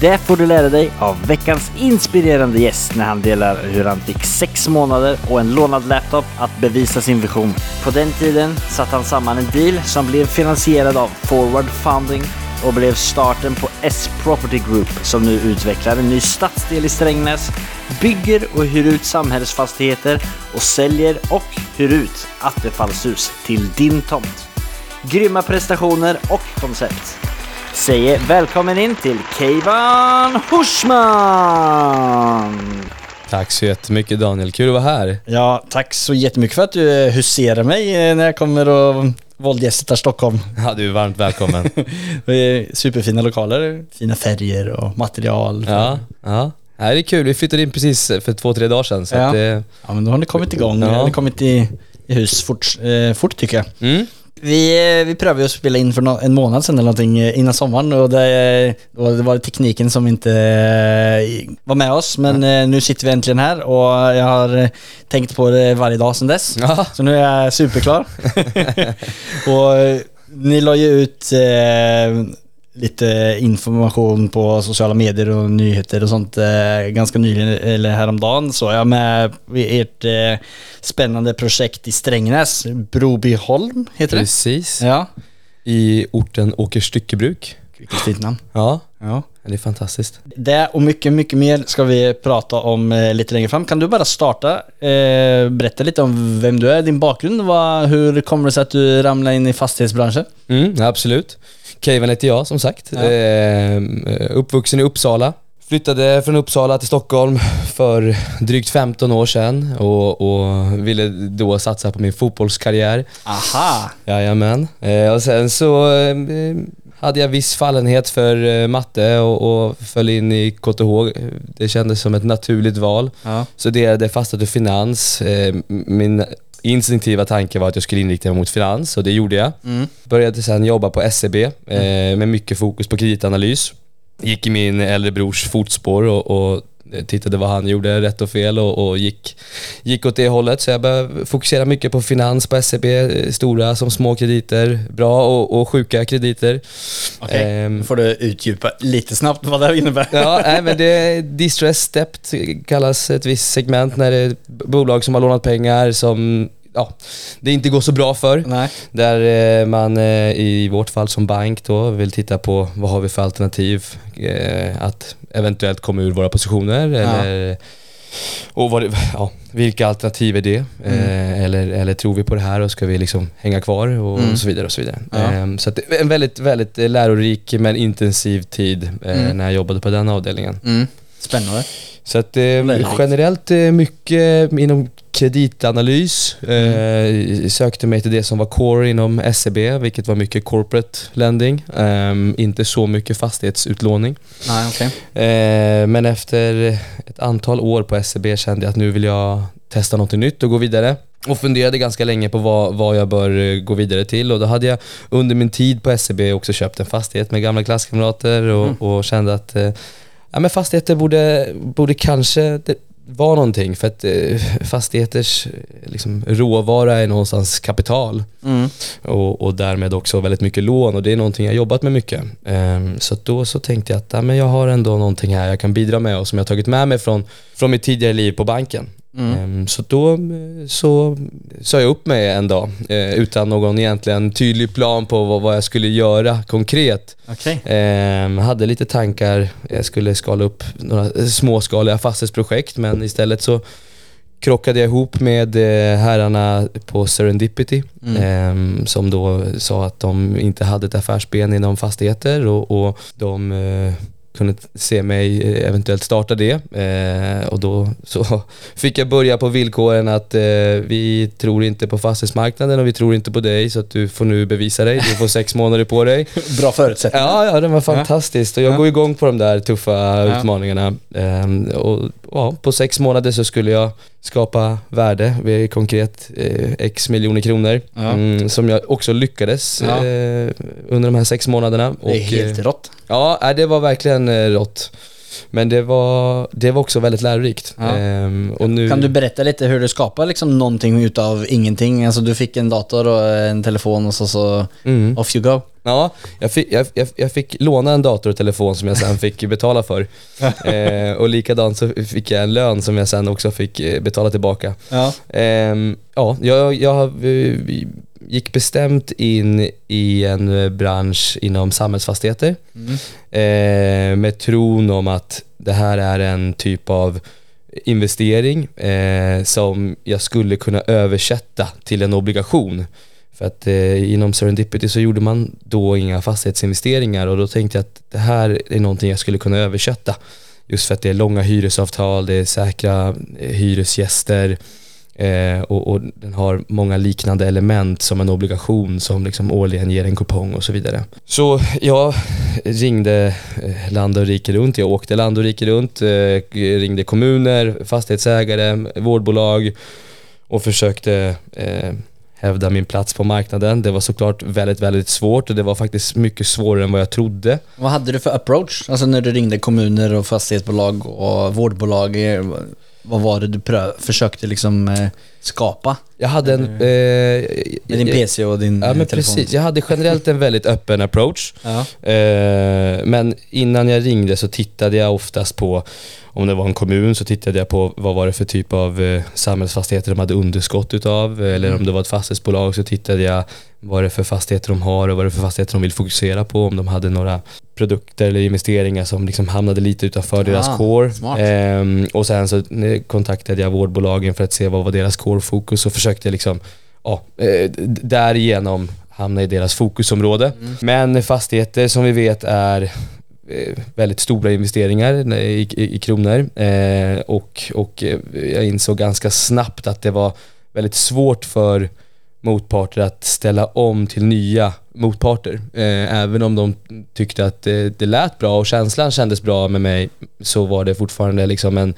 Det får du lära dig av veckans inspirerande gäst när han delar hur han fick sex månader och en lånad laptop att bevisa sin vision. På den tiden satte han samman en deal som blev finansierad av Forward Funding och blev starten på S Property Group som nu utvecklar en ny stadsdel i Strängnäs, bygger och hyr ut samhällsfastigheter och säljer och hyr ut attefallshus till din tomt. Grymma prestationer och koncept. Säger välkommen in till Keivan Horsman! Tack så jättemycket Daniel, kul att vara här. Ja, tack så jättemycket för att du eh, huserar mig eh, när jag kommer och våldgästar Stockholm. Ja, du är varmt välkommen. Det är superfina lokaler, fina färger och material. ja, ja. Det här är kul, vi flyttade in precis för två, tre dagar sedan. Så Ja. att det, Ja, men då har ni kommit igång, Ja. ni kommit i, i hus fort, eh, fort tycker jag. mm, Vi, eh, vi prövade att spela in för en månad sedan eller någonting eh, innan sommaren och det, då det var tekniken som inte eh, var med oss. Men eh, nu sitter vi äntligen här och jag har eh, tänkt på det varje dag sedan dess. ja, Så nu är jag superklar. och eh, ni la ju ut eh, lite information på sociala medier och nyheter och sånt eh, ganska nyligen, eller häromdagen så jag med ert eh, spännande projekt i Strängnäs, Brobyholm heter det? precis. Ja. I orten Åkers styckebruk. Vilket fint namn. Ja, Ja. det är fantastiskt. Det och mycket, mycket mer ska vi prata om eh, lite längre fram. Kan du bara starta, eh, berätta lite om vem du är, din bakgrund, vad, hur kommer det sig att du ramlade in i fastighetsbranschen? Mm, absolut. Keivan heter jag som sagt. Ja. Eh, uppvuxen i Uppsala. Flyttade från Uppsala till Stockholm för drygt 15 år sedan och, och ville då satsa på min fotbollskarriär. Aha! Jajamän. Eh, och sen så eh, hade jag viss fallenhet för eh, matte och, och föll in i KTH. Det kändes som ett naturligt val. Ja. Studerade fastnade finans. Eh, min instinktiva tanke var att jag skulle inrikta mig mot finans och det gjorde jag. Mm. Började sen jobba på SEB eh, med mycket fokus på kreditanalys. Gick i min äldre brors fotspår och, och tittade vad han gjorde rätt och fel och, och gick, gick åt det hållet. Så jag började fokusera mycket på finans på SEB, eh, stora som små krediter, bra och, och sjuka krediter. Okej, Ehm, nu får du utdjupa lite snabbt vad det innebär. Ja, nej, men det är distress stepped kallas ett visst segment när det är bolag som har lånat pengar som ja, det inte går så bra för. Nej. Där eh, man eh, i vårt fall som bank då vill titta på vad har vi för alternativ eh, att eventuellt komma ur våra positioner eller och vad ja, vilka alternativ är det? Eh, eller, eller tror vi på det här och ska vi liksom hänga kvar och, Mm. och så vidare och så vidare. Ja. Eh, så en väldigt, väldigt lärorik men intensiv tid eh, Mm. när jag jobbade på den avdelningen. Mm. Spännande. Så att generellt mycket inom kreditanalys. Mm. Eh, sökte mig till det som var core inom SEB, vilket var mycket corporate lending. Ehm, inte så mycket fastighetsutlåning. Nej, okej. Eh, men efter ett antal år på SEB kände jag att nu vill jag testa något nytt och gå vidare. Och funderade ganska länge på vad, vad jag bör eh, gå vidare till och då hade jag under min tid på SEB också köpt en fastighet med gamla klasskamrater och, Mm. och kände att eh, ja, men fastigheter borde, borde kanske det, vara någonting för att eh, fastigheters eh, liksom, råvara är någonstans kapital Mm. och, och därmed också väldigt mycket lån och det är någonting jag jobbat med mycket. Ehm, så då så tänkte jag att ja, men jag har ändå någonting här jag kan bidra med och som jag tagit med mig från, från mitt tidigare liv på banken. Mm. Ehm, så då eh, så sa jag upp mig en dag eh, utan någon egentligen tydlig plan på vad, jag skulle göra konkret. Okej. Ehm, hade lite tankar, jag skulle skala upp några småskaliga fastighetsprojekt men istället så krockade jag ihop med eh, herrarna på Serendipity Mm. ehm, som då sa att de inte hade ett affärsben inom fastigheter och, och de eh, kunde se mig eh, eventuellt starta det eh, och då så fick jag börja på villkoren att eh, vi tror inte på fastighetsmarknaden och vi tror inte på dig så att du får nu bevisa dig. Du får sex månader på dig. Bra förutsättningar. Ja, ja, det var fantastiskt och jag Ja. går igång på de där tuffa Ja. utmaningarna. Ehm, och, ja, på sex månader så skulle jag skapa värde, vi är konkret eh, x miljoner kronor. Ja. Mm, som jag också lyckades Ja. eh, under de här sex månaderna. Det är helt eh, rått. Ja, det var verkligen eh, rått. Men det var, det var också väldigt lärorikt. Ja. Ehm, och nu, Kan du berätta lite hur du skapar liksom någonting utav ingenting? Alltså du fick en dator och en telefon och så, så Mm. off you go. Ja, jag fick, jag, jag, fick låna en dator och telefon som jag sen fick betala för. eh, och likadant så fick jag en lön som jag sen också fick eh, betala tillbaka. Ja. Ehm, ja, jag, jag eh, gick bestämt in i en eh, bransch inom samhällsfastigheter eh, med tron om att det här är en typ av investering eh, som jag skulle kunna översätta till en obligation. För att eh, inom Serendipity så gjorde man då inga fastighetsinvesteringar och då tänkte jag att det här är någonting jag skulle kunna översätta. Just för att det är långa hyresavtal, det är säkra eh, hyresgäster eh, och, och den har många liknande element som en obligation som liksom årligen ger en kupong och så vidare. Så jag ringde eh, land och rike runt, jag åkte land och rike runt, eh, ringde kommuner, fastighetsägare, vårdbolag och försökte eh, hävda min plats på marknaden. Det var såklart väldigt, väldigt svårt och det var faktiskt mycket svårare än vad jag trodde. Vad hade du för approach? Alltså när du ringde kommuner och fastighetsbolag och vårdbolag. Eh, eh, Vad var det du prö- försökte liksom eh, skapa? Jag hade en... Eh, Med din PC och din Ja eh, men telefon? precis, jag hade generellt en väldigt öppen approach. Ja. Eh, men innan jag ringde så tittade jag oftast på, om det var en kommun så tittade jag på vad var det för typ av eh, samhällsfastigheter de hade underskott utav. Eller om det var ett fastighetsbolag så tittade jag vad det är för fastigheter de har och vad det är för fastigheter de vill fokusera på. Om de hade några produkter eller investeringar som liksom hamnade lite utanför deras Ah, core. smart. Ehm, och sen så kontaktade jag vårdbolagen för att se vad var deras core-fokus och försökte liksom, ja, eh, därigenom hamna i deras fokusområde. Mm. Men fastigheter som vi vet är eh, väldigt stora investeringar i, i, i kronor eh, och, och eh, jag insåg ganska snabbt att det var väldigt svårt för motparter att ställa om till nya motparter. Eh, även om de tyckte att det, det lät bra och känslan kändes bra med mig så var det fortfarande liksom en,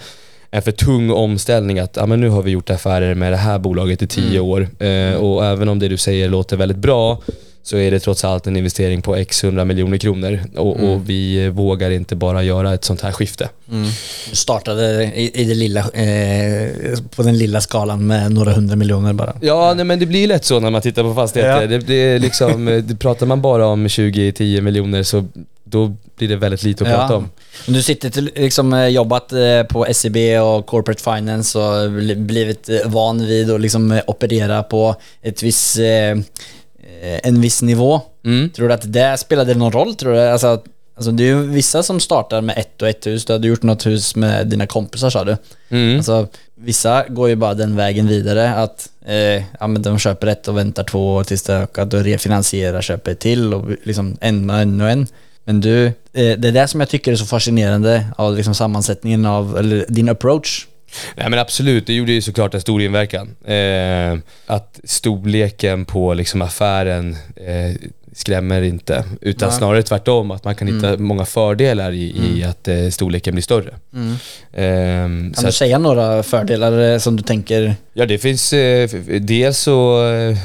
en för tung omställning att ja, men nu har vi gjort affärer med det här bolaget i tio år eh, och även om det du säger låter väldigt bra så är det trots allt en investering på x 100 miljoner kronor och, och vi vågar inte bara göra ett sånt här skifte. Du startade i, i det lilla, eh, på den lilla skalan med några hundra miljoner bara. Ja, nej, men det blir lätt så när man tittar på fastigheter. Ja. Det, det liksom, eh, det pratar man bara om 20-10 miljoner så då blir det väldigt lite att prata om. Du sitter till, liksom eh, jobbat eh, på SEB och Corporate Finance och bli- blivit eh, van vid att liksom eh, operera på ett viss, eh, eh, en viss nivå. Mm. Tror du att det spelade någon roll? Tror du? Alltså, alltså det är ju vissa som startar med ett och ett hus. Du hade gjort något hus med dina kompisar sa du. Mm. Alltså, vissa går ju bara den vägen vidare att eh, ja, men de köper ett och väntar två år tills det ökat och refinansierar, köper ett till och liksom en och en och en. Men du, eh, det är det som jag tycker är så fascinerande av liksom sammansättningen av, eller din approach. Nej men absolut, det gjorde ju såklart en stor inverkan. Eh, att storleken på liksom affären eh, skrämmer inte. Utan Nej. snarare tvärtom, att man kan hitta många fördelar i, i att eh, storleken blir större. Eh, Kan du att- säga några fördelar eh, som du tänker? Ja det finns, eh, dels så eh,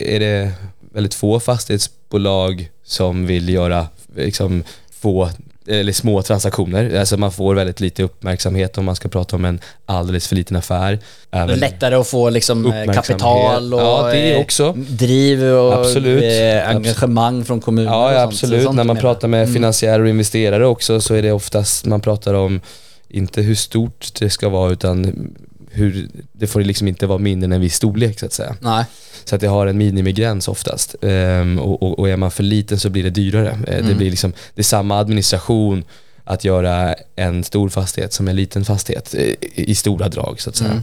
är det väldigt få fastighetsbolag som vill göra liksom få eller små transaktioner. Alltså man får väldigt lite uppmärksamhet om man ska prata om en alldeles för liten affär. Även- lättare att få liksom eh, kapital och Ja, det eh, också. driv och Absolut. eh, engagemang från kommuner Ja, ja absolut. Så sånt När man pratar med finansiärer och investerare också så är det oftast, man pratar om inte hur stort det ska vara utan hur, det får liksom inte vara mindre än en viss storlek så att säga. Nej. Så att det har en minimigräns oftast. Ehm, och, och, och är man för liten så blir det dyrare. Eh, Det blir liksom, det är samma administration att göra en stor fastighet som en liten fastighet eh, i, i stora drag så att säga.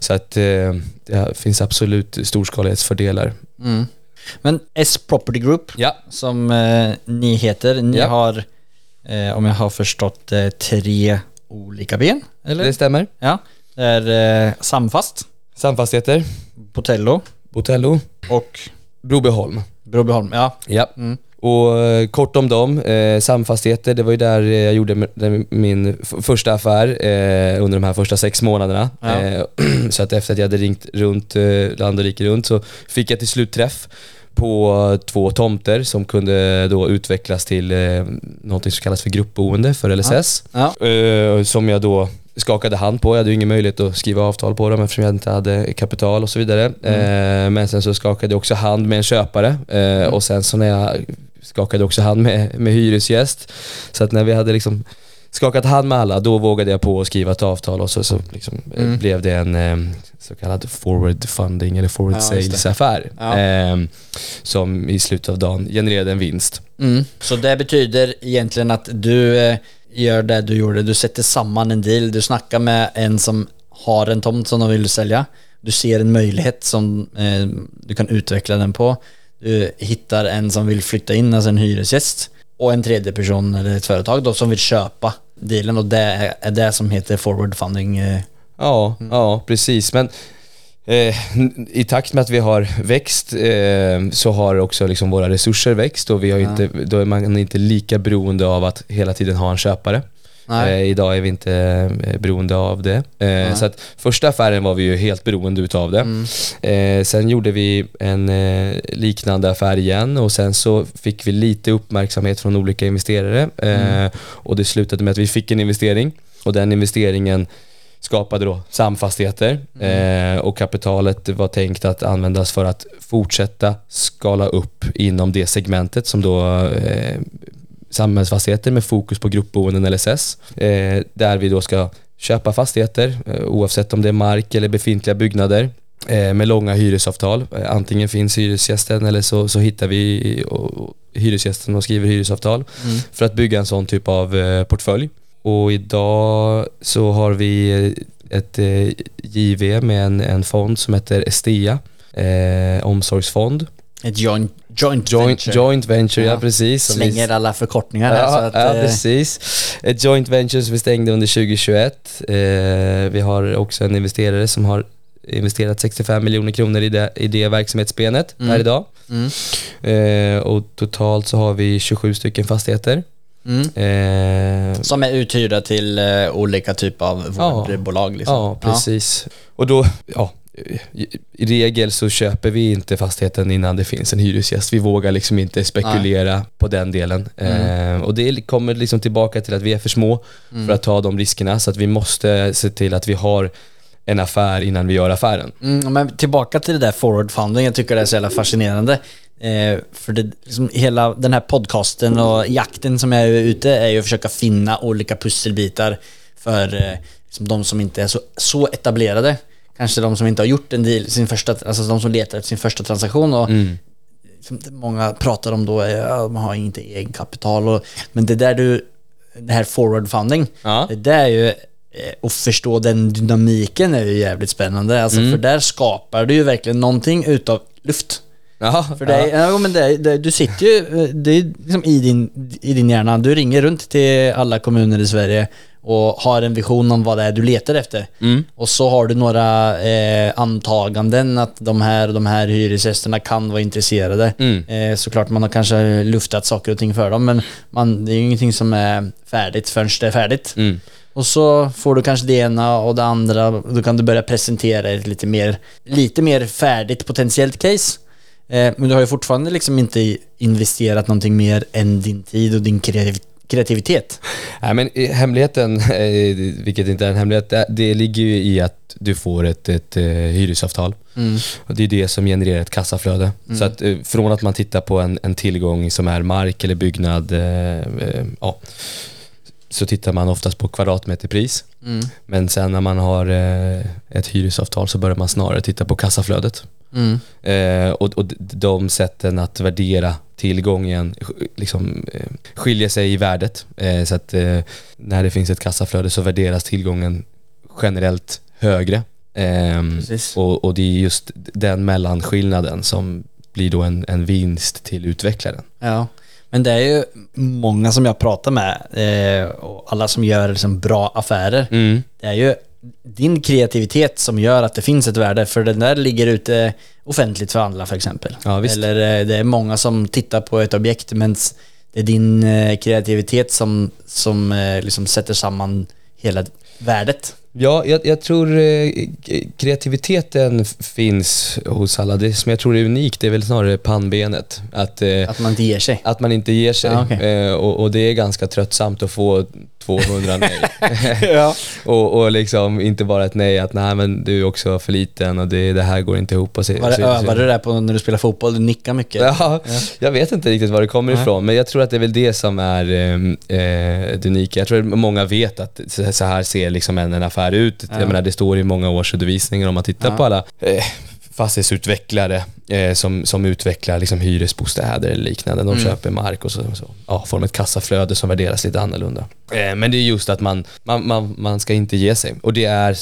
Så att eh, det finns absolut storskalighetsfördelar. Mm. Men S Property Group, Ja. som eh, ni heter, ni Ja. har, eh, om jag har förstått eh, tre olika ben, eller? Det stämmer. Ja. Det är eh, Samfast, Samfastigheter, Botello Botello, och Brobyholm. Brobyholm. Ja. Ja. Mm. Och eh, kort om dem, eh, Samfastigheter, det var ju där eh, jag gjorde m- den- min f- första affär eh, under de här första sex månaderna. Ja. Eh, så att efter att jag hade ringt runt eh, land och rike runt så fick jag till slut träff på två tomter som kunde då utvecklas till eh, något som kallas för gruppboende för LSS. Ja. Eh, som jag då skakade hand på. Jag hade ju ingen möjlighet att skriva avtal på dem eftersom jag inte hade kapital och så vidare. Eh, men sen så skakade jag också hand med en köpare eh, och sen så när jag skakade också hand med, med hyresgäst. Så att när vi hade liksom skakat hand med alla, då vågade jag på att skriva ett avtal och så, så liksom, eh, Mm. blev det en så kallad forward funding eller forward Ja, just det. sales affär. Ja. Eh, som i slutet av dagen genererade en vinst. Mm. Så det betyder egentligen att du gör det du gjorde, du sätter samman en deal, du snackar med en som har en tomt som de vill sälja, du ser en möjlighet som eh, du kan utveckla den på, du hittar en som vill flytta in, alltså en hyresgäst, och en tredje person eller ett företag då som vill köpa dealen och det är- det som heter forward funding. eh. Ja, ja precis. Men i takt med att vi har växt eh, så har också liksom våra resurser växt och vi har ju inte, då är man inte lika beroende av att hela tiden ha en köpare. Nej. Eh, idag är vi inte eh, beroende av det. Eh, så att första affären var vi ju helt beroende utav det. Eh, sen gjorde vi en eh, liknande affär igen och sen så fick vi lite uppmärksamhet från olika investerare eh, och det slutade med att vi fick en investering och den investeringen skapade då samfastigheter eh, och kapitalet var tänkt att användas för att fortsätta skala upp inom det segmentet som då eh, samhällsfastigheter med fokus på gruppboenden LSS. Eh, där vi då ska köpa fastigheter eh, oavsett om det är mark eller befintliga byggnader eh, med långa hyresavtal. Antingen finns hyresgästen eller så, så hittar vi och, och hyresgästen och skriver hyresavtal för att bygga en sån typ av portfölj. Och idag så har vi ett eh, JV med en, en fond som heter Estea, eh, omsorgsfond. Ett joint, joint, Joint venture. joint venture, ja, Ja. precis. Som vi- Slänger alla förkortningar här så Ja, att, ja eh, precis. Ett joint venture som vi stängde under 2021. Eh, vi har också en investerare som har investerat 65 miljoner kronor i det, i det verksamhetsbenet här idag. Mm. Eh, och totalt så har vi 27 stycken fastigheter. Mm. Eh, Som är uthyrda till eh, olika typer av Ja. vårdbolag liksom. Ja, precis. Och då, ja, i, regel så köper vi inte fastigheten innan det finns en hyresgäst. Vi vågar liksom inte spekulera på den delen. Mm. Eh, och det kommer liksom tillbaka till att vi är för små Mm. för att ta de riskerna. Så att vi måste se till att vi har en affär innan vi gör affären. Mm, men tillbaka till det där forward funding, jag tycker det är så jävla fascinerande. Eh, för det, liksom, hela den här podcasten och jakten som jag är ute är ju att försöka finna olika pusselbitar för eh, liksom, de som inte är så, så etablerade. Kanske de som inte har gjort en deal, sin första, alltså de som letar efter sin första transaktion och Mm. som många pratar om då att man har inte egen kapital och, men det där du, det här forward funding, Ja. det där är ju eh, att förstå den dynamiken är ju jävligt spännande. Alltså Mm. för där skapar du ju verkligen någonting utav luft. Ja, För det, är- ja. men det, det, du sitter ju, det är liksom i din, i din hjärna. Du ringer runt till alla kommuner i Sverige och har en vision om vad det är du letar efter. Mm. Och så har du några eh, antaganden att de här och de här hyresgästerna kan vara intresserade. Mm. Eh, såklart man har kanske luftat saker och ting för dem men man, det är ju ingenting som är färdigt förrän det är färdigt. Mm. Och så får du kanske det ena och det andra. Då kan du börja presentera ett lite mer, lite mer färdigt potentiellt case. Eh, men du har ju fortfarande liksom inte investerat någonting mer än din tid och din kreativ- kreativitet. Nej, men hemligheten, eh, vilket inte är en hemlighet, det, ligger ju i att du får ett, ett eh, hyresavtal. Och det är det som genererar ett kassaflöde. Så att från att man tittar på en, en tillgång som är mark eller byggnad, eh, ja, så tittar man oftast på kvadratmeterpris. Men sen när man har ett hyresavtal så börjar man snarare titta på kassaflödet. Eh, och, och de sätten att värdera tillgången liksom, eh, skiljer sig i värdet. Eh, så att eh, när det finns ett kassaflöde så värderas tillgången generellt högre. Ehm, och, och det är just den mellanskillnaden som blir då en, en vinst till utvecklaren. Ja. Men det är ju många som jag pratar med eh, och alla som gör liksom bra affärer. Mm. Det är ju din kreativitet som gör att det finns ett värde. För den där ligger ute offentligt för alla för exempel. Ja. Eller eh, det är många som tittar på ett objekt men det är din eh, kreativitet som, som eh, liksom sätter samman hela värdet. Ja, jag, jag tror kreativiteten finns hos alla. Det som jag tror är unikt det är väl snarare pannbenet. Att, Att man inte ger sig. att man inte ger sig. Okej. eh, och, och det är ganska tröttsamt att få 200 nej. ja. och, och liksom inte bara ett nej att nej men du är också för liten och det, det här går inte ihop. Och så, Var det, så- övade du där på när du spelar fotboll? Du nickar mycket. Ja, jag vet inte riktigt var det kommer Nej. ifrån, men jag tror att det är väl det som är eh, eh, det unika. Jag tror att många vet att så här ser liksom en, en affär ut. Ja. Jag menar, det står i många årsredovisningar om man tittar Ja. på alla eh, fastighetsutvecklare eh, som, som utvecklar liksom hyresbostäder eller liknande. De Mm. köper mark och så, så ja, får de ett kassaflöde som värderas lite annorlunda. Eh, men det är just att man, man, man, man ska inte ge sig. Och det är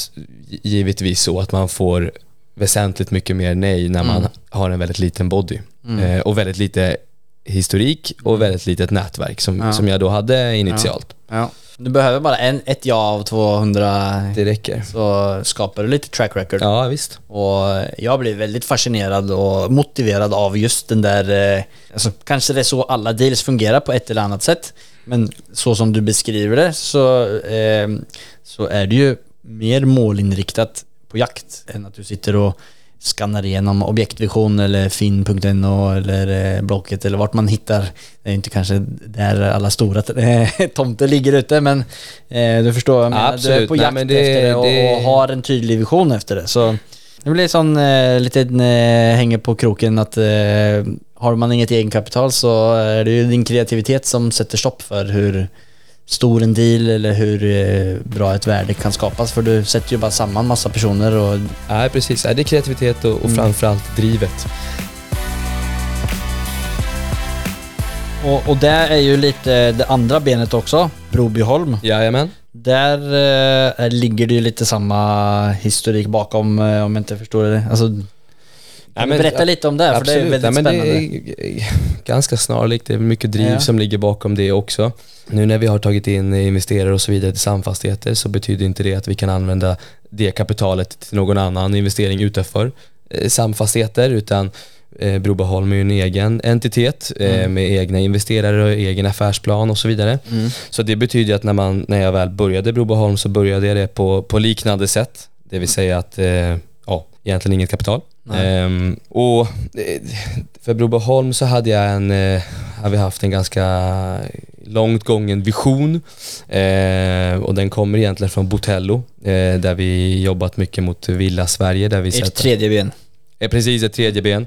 givetvis så att man får väsentligt mycket mer nej när man Mm. har en väldigt liten body. Mm. Eh, och väldigt lite historik och väldigt litet nätverk som, Ja. som jag då hade initialt. Ja. Du behöver bara en, ett ja av 200 Det räcker. så skapar du lite track record. Ja, visst. Och jag blir väldigt fascinerad och motiverad av just den där, eh, alltså kanske det är så alla deals fungerar på ett eller annat sätt. Men så som du beskriver det så, eh, så är det ju mer målinriktat på jakt än att du sitter och skannar igenom objektvision eller fin.no eller eh, Blocket eller vart man hittar. Det är inte kanske där alla stora tomter ligger ute men eh, du förstår menar. Du är på Nej, jakt men det- efter det och, det- och har en tydlig vision efter det. Så det blir sån eh, liten eh, hänger på kroken att eh, har man inget egenkapital så är det ju din kreativitet som sätter stopp för hur stor en deal eller hur eh, bra ett värde kan skapas. För du sätter ju bara samman massa personer och Nej, precis. Det är kreativitet och, och Mm. framförallt drivet. Och, och det är ju lite det andra benet också, Brobyholm. Jajamän. Där eh, ligger det ju lite samma historik bakom eh, om jag inte förstår det. Alltså, kan men- berätta lite om det? För det är väldigt Nej, spännande. Det är ganska snarlikt. Det är mycket driv Ja. som ligger bakom det också. Nu när vi har tagit in investerare och så vidare till samfastigheter så betyder inte det att vi kan använda det kapitalet till någon annan investering utanför eh, samfastigheter utan eh, är ju en egen entitet eh, Mm. med egna investerare och egen affärsplan och så vidare. Mm. Så det betyder att när, man, när jag väl började Brobyholm så började jag det på, på liknande sätt. Det vill säga att, eh, ja, egentligen inget kapital. Ehm, och eh, för Brobyholm så hade jag en, eh, vi haft en ganska långt gången vision eh, och den kommer egentligen från Botello eh, där vi jobbat mycket mot Villa Sverige där vi Ert sätter- tredje ben. är precis ett tredje ben.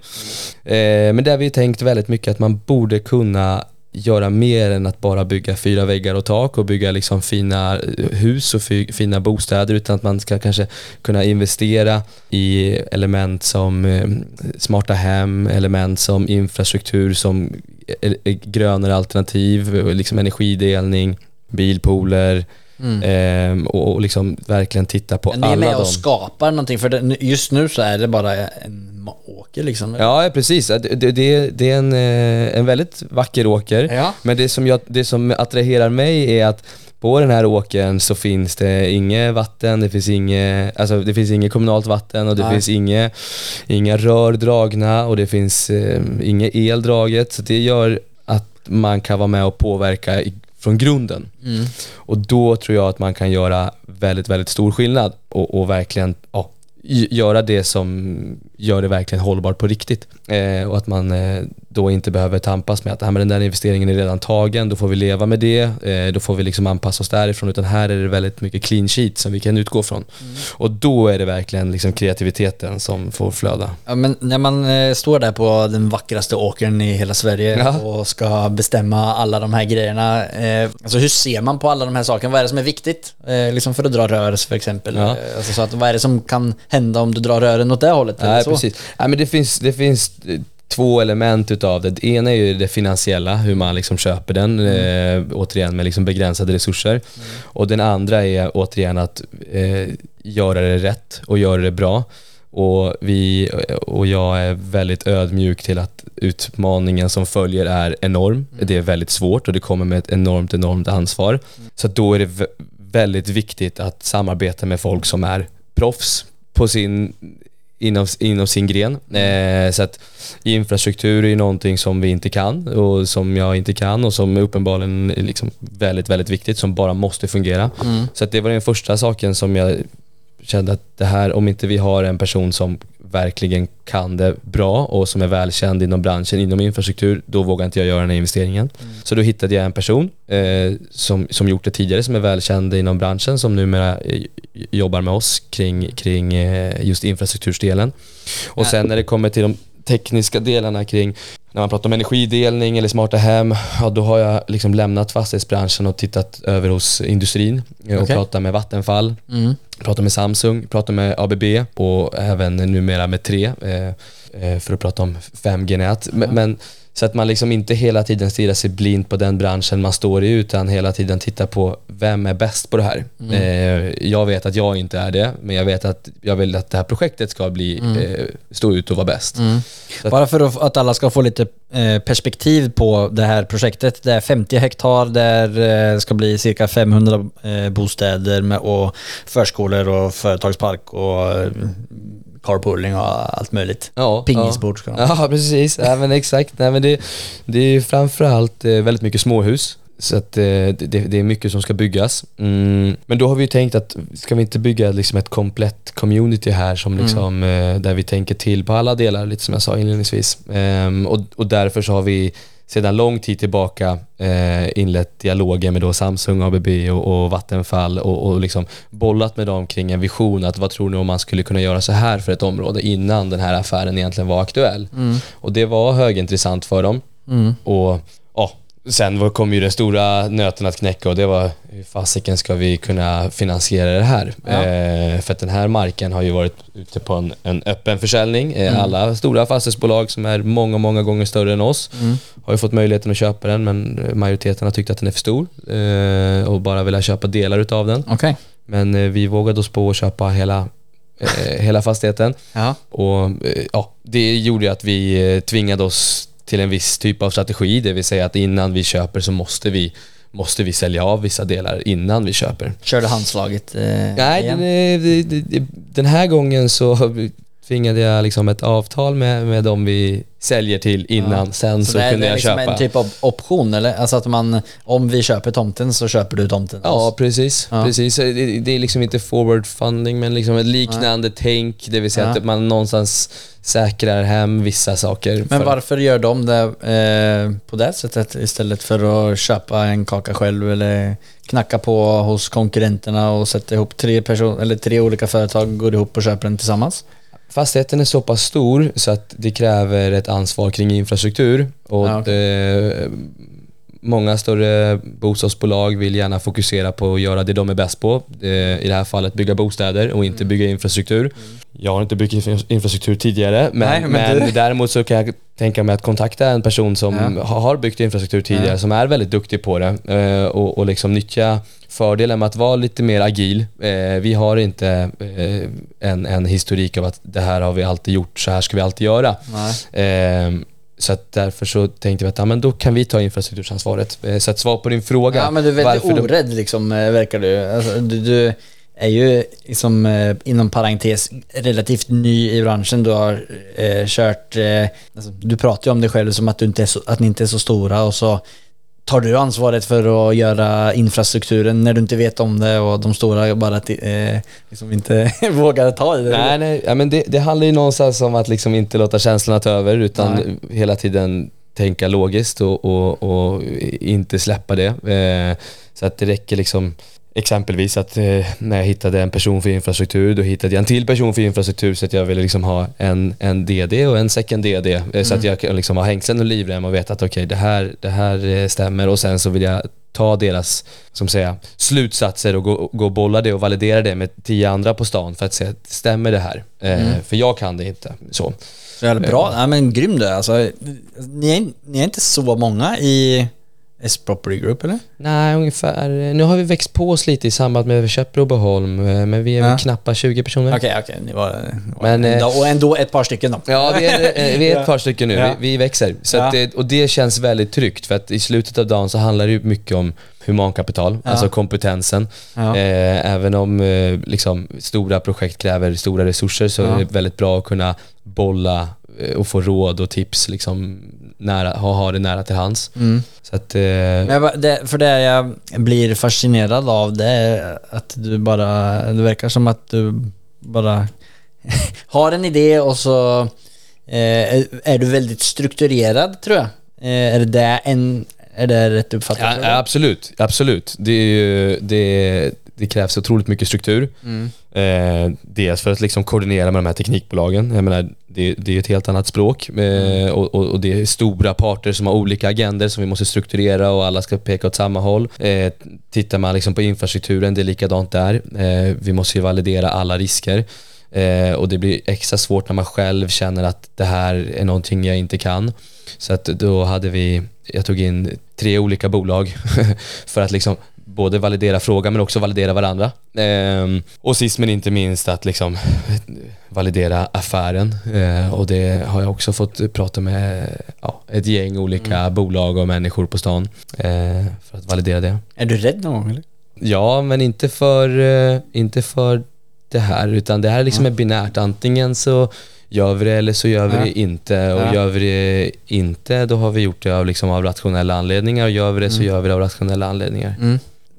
Eh, men där vi tänkt väldigt mycket att man borde kunna göra mer än att bara bygga fyra väggar och tak och bygga liksom fina eh, hus och fina bostäder utan att man ska kanske kunna investera i element som eh, smarta hem, element som infrastruktur, som eh, eh, grönare alternativ, liksom energidelning, bilpooler Mm. eh, och, och liksom verkligen titta på Men ni är alla med de... och skapar någonting, för det, just nu så är det bara en åker liksom. Ja, precis. Det, det, det är en, eh, en väldigt vacker åker. Ja. Men det som, jag, det som attraherar mig är att på den här åkern så finns det inget vatten, det finns inget, alltså det finns inget kommunalt vatten och det Nej. finns inget, inga rör dragna och det finns eh, inget el draget. Så det gör att man kan vara med och påverka i, från grunden. Mm. Och då tror jag att man kan göra väldigt, väldigt stor skillnad och, och verkligen ja, göra det som gör det verkligen hållbart på riktigt. Eh, och att man eh, då inte behöver tampas med att ah, men den där investeringen är redan tagen, då får vi leva med det, eh, då får vi liksom anpassa oss därifrån, utan här är det väldigt mycket clean sheet som vi kan utgå från. Och då är det verkligen liksom kreativiteten som får flöda. Ja, men när man eh, står där på den vackraste åkern i hela Sverige Ja. och ska bestämma alla de här grejerna. Eh, alltså hur ser man på alla de här sakerna? Vad är det som är viktigt? Eh, liksom för att dra rör för exempel. Ja. Eh, alltså så att, vad är det som kan hända om du drar rören åt det hållet? eller Nej, precis. Nej, men det finns, det finns eh, två element utav det. Det ena är ju det finansiella, hur man liksom köper den, eh, återigen med liksom begränsade resurser. Och den andra är återigen att eh, göra det rätt och göra det bra. Och, vi, och jag är väldigt ödmjuk till att utmaningen som följer är enorm. Det är väldigt svårt och det kommer med ett enormt, enormt ansvar. Så att då är det vä- väldigt viktigt att samarbeta med folk som är proffs på sin, inom, inom sin gren. Eh, så att infrastruktur är någonting som vi inte kan och som jag inte kan och som uppenbarligen är liksom väldigt, väldigt viktigt som bara måste fungera. Så att det var den första saken som jag kände att det här, om inte vi har en person som verkligen kan det bra och som är välkänd inom branschen, inom infrastruktur, då vågar inte jag göra den här investeringen. Så då hittade jag en person eh, som, som gjort det tidigare, som är välkänd inom branschen, som numera eh, jobbar med oss kring, kring eh, just infrastruktursdelen. Och sen när det kommer till de tekniska delarna kring när man pratar om energidelning eller smarta hem, ja, då har jag liksom lämnat fastighetsbranschen och tittat över hos industrin eh, och Okej. pratat med Vattenfall, pratat med Samsung, pratat med ABB och även numera med 3 eh, eh, för att prata om 5G-nät. Men, men så att man liksom inte hela tiden stirrar sig blind på den branschen man står i utan hela tiden tittar på vem är bäst på det här. Eh, jag vet att jag inte är det, men jag vet att jag vill att det här projektet ska bli, eh, stå ut och vara bäst. Att- Bara för att- alla ska få lite eh, perspektiv på det här projektet. Det är 50 hektar, där eh, ska bli cirka 500 eh, bostäder med, och förskolor och företagspark och carpooling och allt möjligt. Ja, Pingisbord ska ha. Ja, precis. Ja, men exakt. Nej, men det, det är framförallt eh, väldigt mycket småhus. Så att eh, det, det är mycket som ska byggas. Mm. Men då har vi ju tänkt att ska vi inte bygga liksom ett komplett community här som liksom, eh, där vi tänker till på alla delar, lite som jag sa inledningsvis. Ehm, och, och därför så har vi sedan lång tid tillbaka eh, inlett dialoger med då Samsung, ABB och, och Vattenfall och, och liksom bollat med dem kring en vision att vad tror ni om man skulle kunna göra så här för ett område innan den här affären egentligen var aktuell. Och det var högintressant för dem. Och ja, sen kom ju den stora nöten att knäcka och det var hur fasiken ska vi kunna finansiera det här? Eh, för att den här marken har ju varit ute på en, en öppen försäljning. Eh, Alla stora fastighetsbolag som är många, många gånger större än oss har ju fått möjligheten att köpa den men majoriteten har tyckt att den är för stor eh, och bara velat köpa delar utav den. Okej. Men eh, vi vågade oss på att köpa hela, eh, hela fastigheten. Ja. Och eh, ja, det gjorde ju att vi eh, tvingade oss till en viss typ av strategi, det vill säga att innan vi köper så måste vi, måste vi sälja av vissa delar innan vi köper. Körde handslaget eh, Nej, igen? den, det- den här gången så tvingade jag liksom ett avtal med, med dem vi säljer till innan, sen så, det är, kunde det är jag liksom köpa. en typ av option eller? Alltså att man, om vi köper tomten så köper du tomten? Ja, precis. Ja. precis. Det, det är liksom inte forward funding, men liksom ett liknande tänk. Det vill säga Ja. att man någonstans säkrar hem vissa saker. Men för- varför gör de det eh, på det sättet istället för att köpa en kaka själv eller knacka på hos konkurrenterna och sätta ihop tre personer eller tre olika företag går ihop och köper den tillsammans? Fastigheten är så pass stor så att det kräver ett ansvar kring infrastruktur. Och Ja, eh, Många större bostadsbolag vill gärna fokusera på att göra det de är bäst på. Eh, I det här fallet bygga bostäder och Mm. inte bygga infrastruktur. Jag har inte byggt infra- infrastruktur tidigare, men, Nej, men men, däremot så kan jag tänka mig att kontakta en person som Ja. ha- har byggt infrastruktur tidigare, Ja. som är väldigt duktig på det eh, och, och liksom nyttja fördelen med att vara lite mer agil. Eh, vi har inte en, en historik av att det här har vi alltid gjort, så här ska vi alltid göra. Nej. Så att därför så tänkte vi att ja, men då kan vi ta infrastruktursansvaret. Eh, så att svar på din fråga. Ja men du är väldigt varför de- orädd liksom eh, verkar du. Alltså, du. Du är ju liksom eh, inom parentes relativt ny i branschen. Du har eh, kört, eh, alltså, du pratar ju om dig själv som att, du inte är så, att ni inte är så stora och så tar du ansvaret för att göra infrastrukturen när du inte vet om det och de stora bara eh, liksom inte vågar ta i det. Nej, nej, ja, men det, det handlar ju någonstans om att liksom inte låta känslorna ta över utan hela tiden tänka logiskt och, och, och inte släppa det. Eh, så att det räcker liksom Exempelvis att eh, när jag hittade en person för infrastruktur, då hittade jag en till person för infrastruktur så att jag ville liksom ha en, en DD och en second DD. Eh, Så att jag kan liksom ha hängslen och livrem och veta att okej, det, här, det här eh, stämmer och sen så vill jag ta deras som säga, slutsatser och gå, gå och bolla det och validera det med tio andra på stan för att se stämmer det här? Eh, För jag kan det inte. Så. Bra. Ja, men grym du är. alltså, ni, är, ni är inte så många i S-Property Group eller? Nej, ungefär. Nu har vi växt på oss lite i samband med att vi köpt Brobyholm, eh, men vi är Ja. väl knappa 20 personer. Okej, okej. Ni var, Men, men, eh, och ändå ett par stycken då. Ja, vi är, eh, vi är ett par stycken nu. Ja. Vi, vi växer. Så Ja. att det, och det känns väldigt tryggt för att i slutet av dagen så handlar det ju mycket om humankapital, Ja. alltså kompetensen. Ja. Eh, även om eh, liksom, stora projekt kräver stora resurser så Ja. är det väldigt bra att kunna bolla eh, och få råd och tips liksom, nära, ha, det nära till hands. Mm. Så att, eh, det, för det jag blir fascinerad av det är att du bara, det verkar som att du bara har en idé och så eh, är, är du väldigt strukturerad tror jag. Eh, är det en, är det rätt uppfattat? Ja, absolut, absolut. Det, är ju, det, det krävs otroligt mycket struktur. Mm. Eh, dels för att liksom koordinera med de här teknikbolagen. Jag menar, det, det är ett helt annat språk eh, och, och, och det är stora parter som har olika agender som vi måste strukturera och alla ska peka åt samma håll. Eh, tittar man liksom på infrastrukturen, det är likadant där. Eh, vi måste ju validera alla risker. Eh, och det blir extra svårt när man själv känner att det här är någonting jag inte kan. Så att då hade vi, jag tog in tre olika bolag för att liksom både validera frågan men också validera varandra. Ehm, och sist men inte minst att liksom validera affären. Eh, och det har jag också fått prata med ja, ett gäng olika bolag och människor på stan eh, för att validera det. Är du rädd någon gång eller? Ja, men inte för, eh, inte för det här, utan det här liksom är binärt. Antingen så gör vi det eller så gör vi Ja. det inte. Och Ja. gör vi det inte, då har vi gjort det av, liksom, av rationella anledningar. Och gör vi det så gör vi det av rationella anledningar.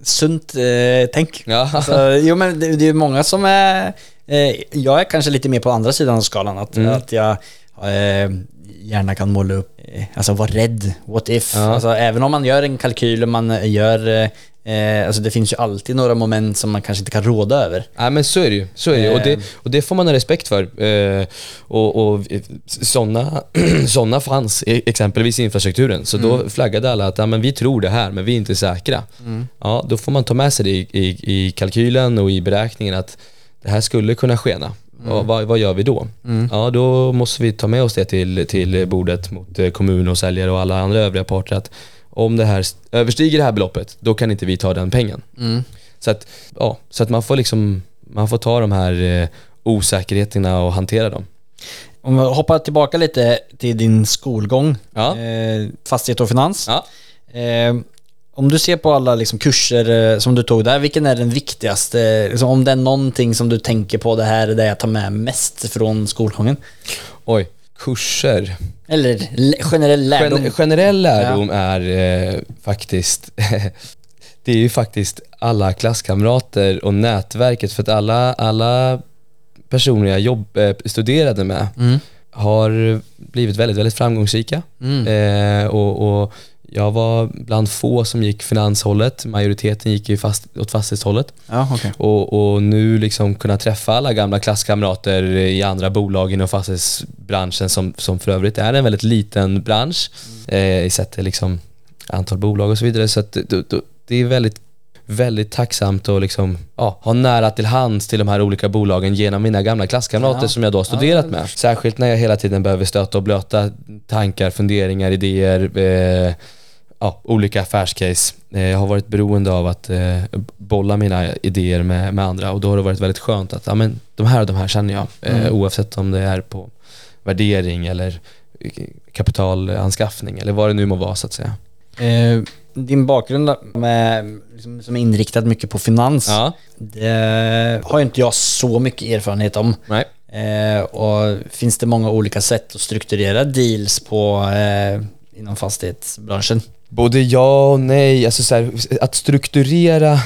Sunt eh, tänk. Ja. Alltså, jo men det, det är ju många som är, eh, jag är kanske lite mer på andra sidan av skalan, att, Mm. att jag eh, gärna kan måla upp, eh, alltså vara rädd, what if? Ja. Alltså även om man gör en kalkyl och man gör, eh, eh, alltså det finns ju alltid några moment som man kanske inte kan råda över. Nej men så är det ju. Så är det. ju. Och, det, Eh. och det får man ha respekt för. Eh, och och sådana såna fanns e- exempelvis i infrastrukturen. Så då flaggade alla att ja, men vi tror det här men vi är inte säkra. Ja, då får man ta med sig det i, i, i kalkylen och i beräkningen att det här skulle kunna skena. Och vad, vad gör vi då? Ja, då måste vi ta med oss det till, till bordet mot eh, kommun och säljare och alla andra övriga parter att om det här st- överstiger det här beloppet, då kan inte vi ta den pengen. Så att, ja, så att man får liksom, man får ta de här eh, osäkerheterna och hantera dem. Om vi hoppar tillbaka lite till din skolgång, Ja. eh, fastighet och finans. Ja. Eh, om du ser på alla liksom, kurser eh, som du tog där, vilken är den viktigaste? Liksom, om det är någonting som du tänker på, det här är det jag tar med mest från skolgången? Oj, kurser. Eller le- generell lärdom? Gen- generell lärdom är eh, faktiskt Det är ju faktiskt alla klasskamrater och nätverket för att alla, alla personer jag jobb, eh, studerade med Mm. har blivit väldigt, väldigt framgångsrika. Mm. Eh, och, och jag var bland få som gick finanshållet, majoriteten gick ju fast, åt fastighetshållet. Ja, okej. Och, och nu liksom kunna träffa alla gamla klasskamrater i andra bolag inom fastighetsbranschen som, som för övrigt är en väldigt liten bransch eh, i sett till liksom antal bolag och så vidare. Så att det, det, det är väldigt, väldigt tacksamt att liksom, ja, ha nära till hands till de här olika bolagen genom mina gamla klasskamrater Ja. som jag då har studerat med. Särskilt när jag hela tiden behöver stöta och blöta tankar, funderingar, idéer, eh, ja, olika affärscase. Eh, Jag har varit beroende av att eh, bolla mina idéer med, med andra och då har det varit väldigt skönt att ja, men, de här och de här känner jag eh, oavsett om det är på värdering eller eh, kapitalanskaffning eller vad det nu må vara så att säga. Eh, din bakgrund med, liksom, som är inriktad mycket på finans, Ja, det har ju inte jag så mycket erfarenhet om. nej. Eh, och finns det många olika sätt att strukturera deals på eh, inom fastighetsbranschen? Både ja och nej. Alltså så här, att strukturera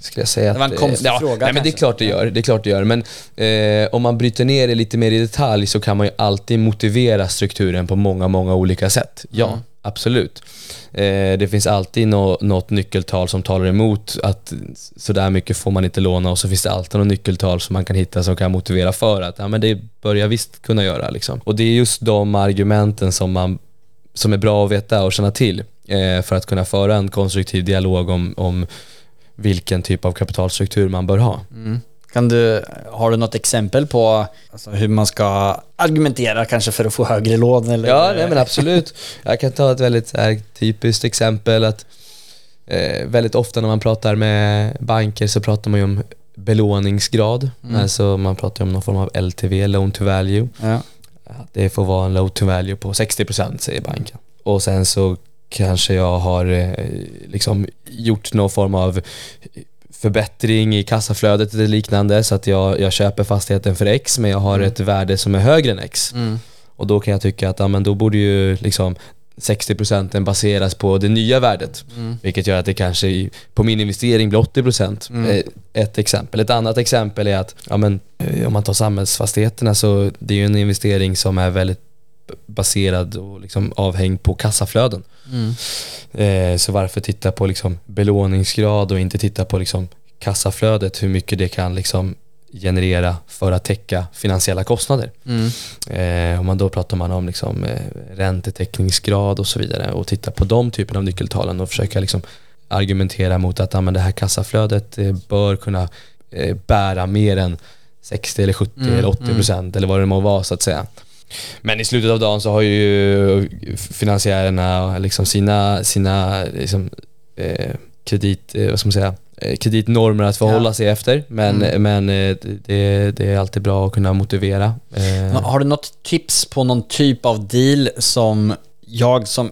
skulle jag säga Det var en att, konstig ja, fråga Nej men det är klart det gör, det är klart det gör. Men eh, om man bryter ner det lite mer i detalj så kan man ju alltid motivera strukturen på många, många olika sätt. Ja, Mm. absolut. Eh, det finns alltid nå, något nyckeltal som talar emot att sådär mycket får man inte låna och så finns det alltid något nyckeltal som man kan hitta som kan motivera för att ja, men det bör jag visst kunna göra. Liksom. Och det är just de argumenten som, man, som är bra att veta och känna till eh, för att kunna föra en konstruktiv dialog om, om vilken typ av kapitalstruktur man bör ha. Kan du, har du något exempel på alltså, hur man ska argumentera kanske för att få högre lån? Eller? Ja, nej men absolut. Jag kan ta ett väldigt här, typiskt exempel att eh, väldigt ofta när man pratar med banker så pratar man ju om belåningsgrad. Alltså man pratar om någon form av LTV, loan to value. Ja. Det får vara en loan to value på 60% säger banken. Och sen så kanske jag har eh, liksom gjort någon form av förbättring i kassaflödet eller liknande så att jag, jag köper fastigheten för X men jag har ett värde som är högre än X. Och då kan jag tycka att ja, men då borde ju liksom 60% baseras på det nya värdet. Vilket gör att det kanske på min investering blir 80%. Eh, Ett exempel. Ett annat exempel är att ja, men, eh, om man tar samhällsfastigheterna så det är ju en investering som är väldigt baserad och liksom avhängd på kassaflöden. Eh, så varför titta på liksom belåningsgrad och inte titta på liksom kassaflödet, hur mycket det kan liksom generera för att täcka finansiella kostnader. Eh, om man då pratar man om liksom, eh, räntetäckningsgrad och så vidare och titta på de typerna av nyckeltalen och försöka liksom argumentera mot att ja, men det här kassaflödet eh, bör kunna eh, bära mer än 60 eller 70 eller 80 procent eller vad det må vara så att säga. Men i slutet av dagen så har ju finansiärerna liksom sina, sina liksom, eh, kredit, eh, vad ska man säga, eh, kreditnormer att förhålla sig efter. Men, men eh, det, det är alltid bra att kunna motivera. Eh, Har du något tips på någon typ av deal som jag som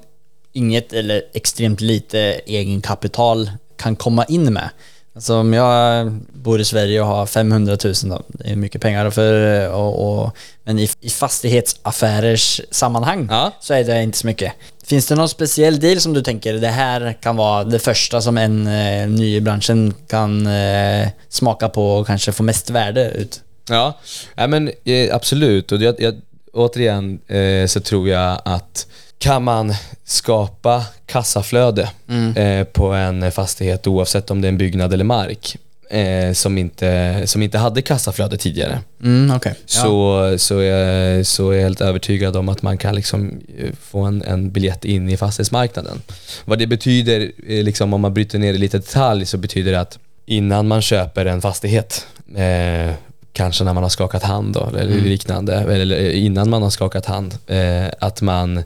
inget eller extremt lite egenkapital kan komma in med? Alltså om jag bor i Sverige och har 500 000 då, det är mycket pengar för, och, och, men i, i fastighetsaffärers sammanhang Ja. så är det inte så mycket. Finns det någon speciell deal som du tänker, det här kan vara det första som en eh, ny i branschen kan eh, smaka på och kanske få mest värde ut? Ja, ja men eh, absolut. Och jag, jag, återigen eh, så tror jag att kan man skapa kassaflöde eh, på en fastighet oavsett om det är en byggnad eller mark eh, som, inte, som inte hade kassaflöde tidigare Mm, okej. så, så, är, så är jag helt övertygad om att man kan liksom eh, få en, en biljett in i fastighetsmarknaden. Vad det betyder, eh, liksom, om man bryter ner det lite detalj, så betyder det att innan man köper en fastighet, eh, kanske när man har skakat hand då, eller liknande, eller eh, innan man har skakat hand, eh, att man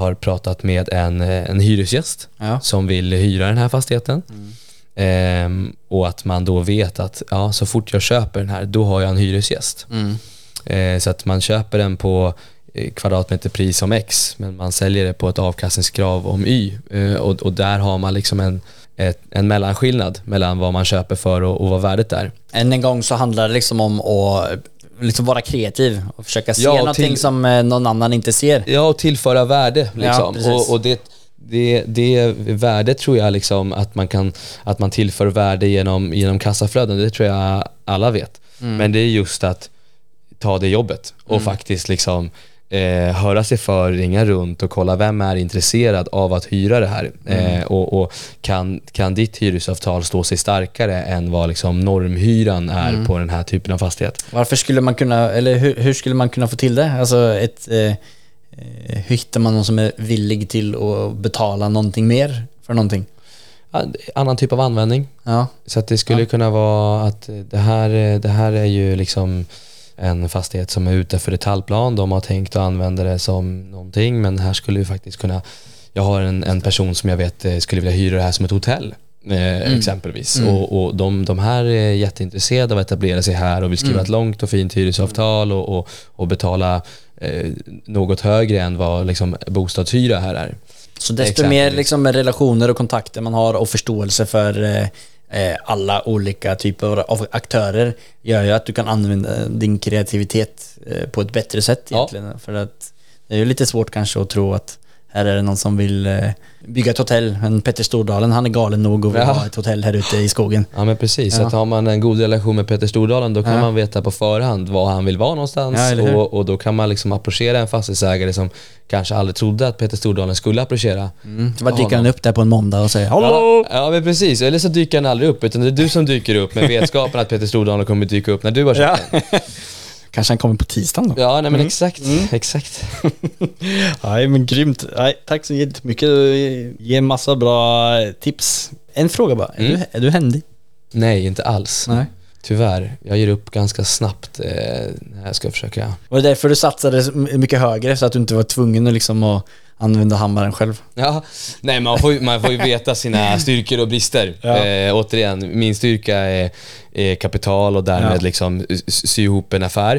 har pratat med en, eh, en hyresgäst Ja. som vill hyra den här fastigheten. Ehm, och att man då vet att ja, så fort jag köper den här, då har jag en hyresgäst. Eh, så att man köper den på eh, kvadratmeterpris om X, men man säljer det på ett avkastningskrav om Y. Eh, och, och där har man liksom en, ett, en mellanskillnad mellan vad man köper för och, och vad värdet är. Än en gång så handlar det liksom om att liksom vara kreativ och försöka se Ja, och någonting till- som eh, någon annan inte ser. Ja, och tillföra värde liksom. precis. och, och det, det, det värdet tror jag liksom att man kan, att man tillför värde genom, genom kassaflöden, det tror jag alla vet. Men det är just att ta det jobbet och faktiskt liksom eh, höra sig för, ringa runt och kolla vem är intresserad av att hyra det här. Eh, och och kan, kan ditt hyresavtal stå sig starkare än vad liksom normhyran är på den här typen av fastighet? Varför skulle man kunna, eller hur, hur skulle man kunna få till det? Alltså ett, eh, eh, hur hittar man någon som är villig till att betala någonting mer för någonting? Ja, Annan typ av användning. Ja. Så att det skulle kunna vara att det här, det här är ju liksom en fastighet som är ute för detaljplan. De har tänkt att använda det som någonting men här skulle vi faktiskt kunna jag har en, en person som jag vet eh, skulle vilja hyra det här som ett hotell. Eh, exempelvis. Och, och de, de här är jätteintresserade av att etablera sig här och vill skriva ett långt och fint hyresavtal och, och, och betala eh, något högre än vad liksom, bostadshyra här är. Så desto mer liksom relationer och kontakter man har och förståelse för eh, alla olika typer av aktörer gör ju att du kan använda din kreativitet eh, på ett bättre sätt Ja. egentligen. För att det är ju lite svårt kanske att tro att här är det någon som vill eh, bygga ett hotell, men Petter Stordalen han är galen nog och vill Ja. ha ett hotell här ute i skogen. Ja men precis, Ja. att har man en god relation med Peter Stordalen då kan Ja. man veta på förhand var han vill vara någonstans Ja, och, och då kan man liksom approchera en fastighetsägare som kanske aldrig trodde att Peter Stordalen skulle approchera. Så bara dyker han upp där på en måndag och säger Ja, Hallå! ja men precis, eller så dyker han aldrig upp utan det är du som dyker upp med vetskapen att Peter Stordalen kommer dyka upp när du har köpt Ja. den. Kanske han kommer på tisdagen då? Ja nej men exakt, exakt. Nej men grymt. Nej, tack så jättemycket. Du ger massa bra tips. En fråga bara. Är, Mm. du, är du händig? Nej inte alls. Nej. tyvärr. Jag ger upp ganska snabbt eh, när jag ska försöka. Var det därför du satsade mycket högre så att du inte var tvungen att liksom att använda hammaren själv? Ja, nej man får, ju- man får ju veta sina styrkor och brister. Ja. Eh, återigen, min styrka är, är kapital och därmed Ja. liksom sy ihop en affär.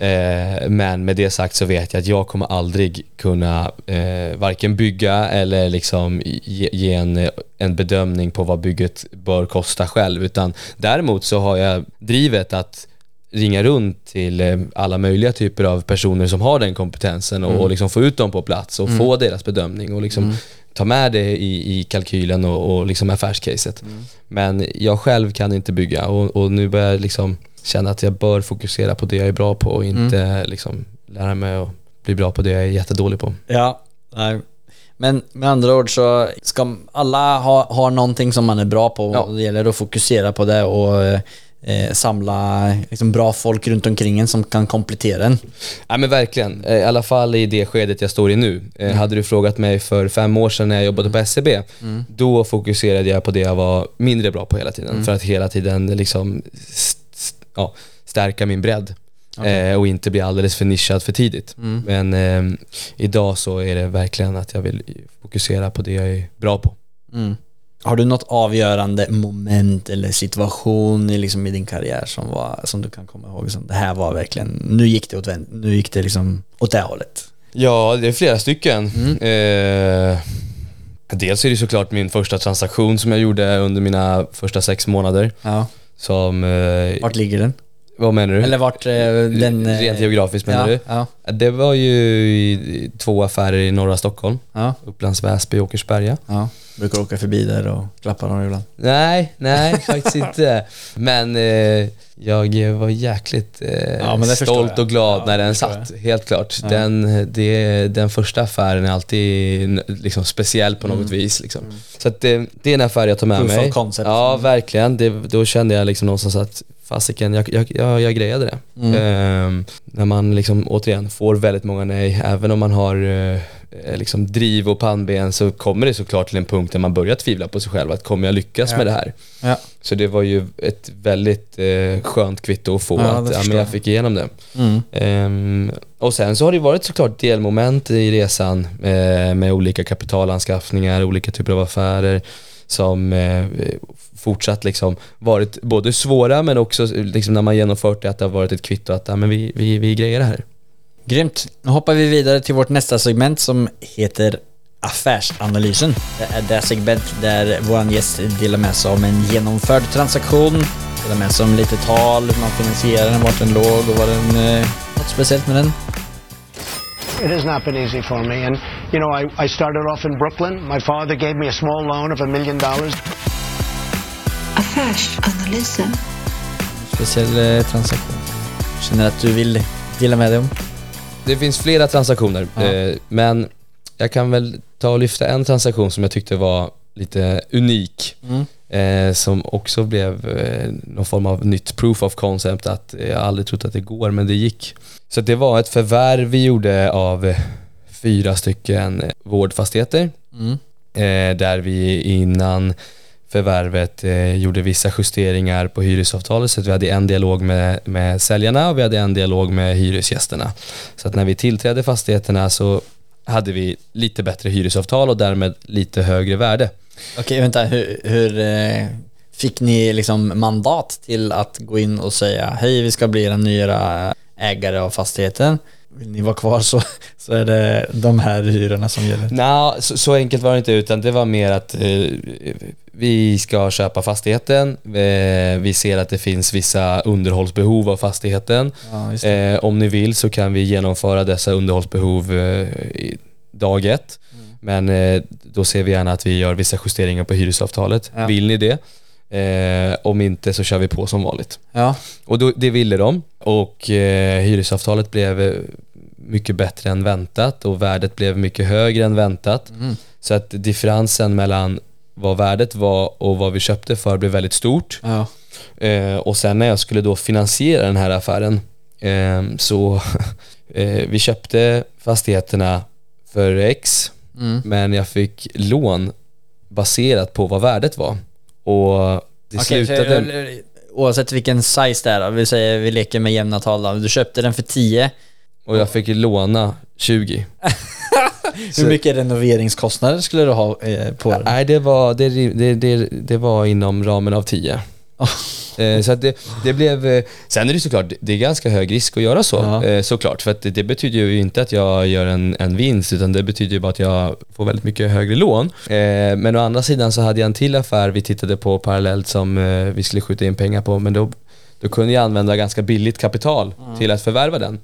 Eh, men med det sagt så vet jag att jag kommer aldrig kunna eh, varken bygga eller liksom ge, ge en, en bedömning på vad bygget bör kosta själv. Utan däremot så har jag drivet att ringa runt till eh, alla möjliga typer av personer som har den kompetensen och, och liksom få ut dem på plats och få deras bedömning och liksom ta med det i, i kalkylen och, och liksom affärscaset. Men jag själv kan inte bygga och, och nu börjar jag liksom känna att jag bör fokusera på det jag är bra på och inte liksom lära mig att bli bra på det jag är jättedålig på. Ja, nej. Men med andra ord så ska alla ha, ha någonting som man är bra på Ja. och det gäller att fokusera på det och eh, samla liksom, bra folk runt omkring en som kan komplettera en. Ja men verkligen, Eh, i alla fall i det skedet jag står i nu. Eh, Hade du frågat mig för fem år sedan när jag jobbade på SCB, då fokuserade jag på det jag var mindre bra på hela tiden. För att hela tiden liksom st- st- ja, stärka min bredd. Eh, och inte bli alldeles för nischad för tidigt. Men eh, idag så är det verkligen att jag vill fokusera på det jag är bra på. Har du något avgörande moment eller situation i, liksom, i din karriär som, var, som du kan komma ihåg? Som, det här var verkligen, nu gick det åt, nu gick det liksom åt det hållet. Ja, det är flera stycken. Eh, dels är det såklart min första transaktion som jag gjorde under mina första sex månader. Ja. Som, eh, Vart ligger den? vad menar du? Eller vart eh, den... eh, Rent geografiskt menar ja, du? Ja, Det var ju i två affärer i norra Stockholm. ja, Upplands Väsby och Åkersberga. ja. Brukar åka förbi där och klappa dem ibland. Nej, nej faktiskt inte. Men eh, jag var jäkligt eh, Ja, stolt jag. och glad Ja, när den satt. Helt klart. Den, det, den första affären är alltid liksom, speciell på något vis. Liksom. Så att det, det är en affär jag tar med Mm. Proof mig. concept. Ja, verkligen. Det, då kände jag liksom någonstans att fasiken, jag, jag, jag, jag grejade det. Mm. Ehm, när man liksom återigen får väldigt många nej, även om man har eh, liksom driv och pannben så kommer det såklart till en punkt där man börjar tvivla på sig själv, att kommer jag lyckas Ja. med det här? Ja. Så det var ju ett väldigt eh, skönt kvitto att få, Ja, att ja, men jag jag. fick igenom det. Mm. Ehm, och sen så har det varit såklart delmoment i resan eh, med olika kapitalanskaffningar, olika typer av affärer som eh, fortsatt liksom varit både svåra men också liksom när man genomfört det att det har varit ett kvitto att ja, men vi, vi, vi grejer det här. Grymt. Nu hoppar vi vidare till vårt nästa segment som heter Affärsanalysen. Det är det segment där vår gäst delar med sig om en genomförd transaktion, delar med sig om lite tal, hur man finansierar den, vart den låg och vad den... Eh, något speciellt med den. It has not been easy for me. And, you know, I, I started off in Brooklyn. My father gave me a small loan of a million dollars. Affärsanalysen. Speciell eh, transaktion. Känner att du vill dela med dig om? Det finns flera transaktioner, eh, men jag kan väl ta och lyfta en transaktion som jag tyckte var lite unik. Eh, som också blev eh, någon form av nytt proof of concept att jag aldrig trott att det går, men det gick. Så det var ett förvärv vi gjorde av eh, fyra stycken eh, vårdfastigheter. Eh, där vi innan förvärvet eh, gjorde vissa justeringar på hyresavtalet så att vi hade en dialog med, med säljarna och vi hade en dialog med hyresgästerna. Så att när vi tillträdde fastigheterna så hade vi lite bättre hyresavtal och därmed lite högre värde. Okej, vänta. Hur, hur eh, fick ni liksom mandat till att gå in och säga hej, vi ska bli era nya ägare av fastigheten. Vill ni vara kvar så, så är det de här hyrorna som gäller. Nej, så, så enkelt var det inte utan det var mer att eh, vi ska köpa fastigheten, eh, vi ser att det finns vissa underhållsbehov av fastigheten. Ja. Eh, om ni vill så kan vi genomföra dessa underhållsbehov eh, i dag ett. Men eh, då ser vi gärna att vi gör vissa justeringar på hyresavtalet. Ja. Vill ni det? Om inte så kör vi på som vanligt. Ja, Och då, det ville de och hyresavtalet blev mycket bättre än väntat och värdet blev mycket högre än väntat. Så att differensen mellan vad värdet var och vad vi köpte för blev väldigt stort. ja. Eh, och sen när jag skulle då finansiera den här affären eh, så eh, vi köpte fastigheterna för X men jag fick lån baserat på vad värdet var. Och det Okej, slutade... för, oavsett vilken size det är då, vi säger vi leker med jämna tal då. Du köpte den för 10. Och jag fick låna 20. Hur mycket renoveringskostnader skulle du ha eh, på den? Nej, det var, det, det, det, det var inom ramen av 10. Eh, Så att det, det blev... eh, Sen är det såklart, det är ganska hög risk att göra så, Ja. såklart. För att det, betyder ju inte att jag gör en, en vinst, utan det betyder ju bara att jag får väldigt mycket högre lån. Men å andra sidan så hade jag en till affär vi tittade på parallellt som vi skulle skjuta in pengar på, men då, då kunde jag använda ganska billigt kapital till att förvärva den.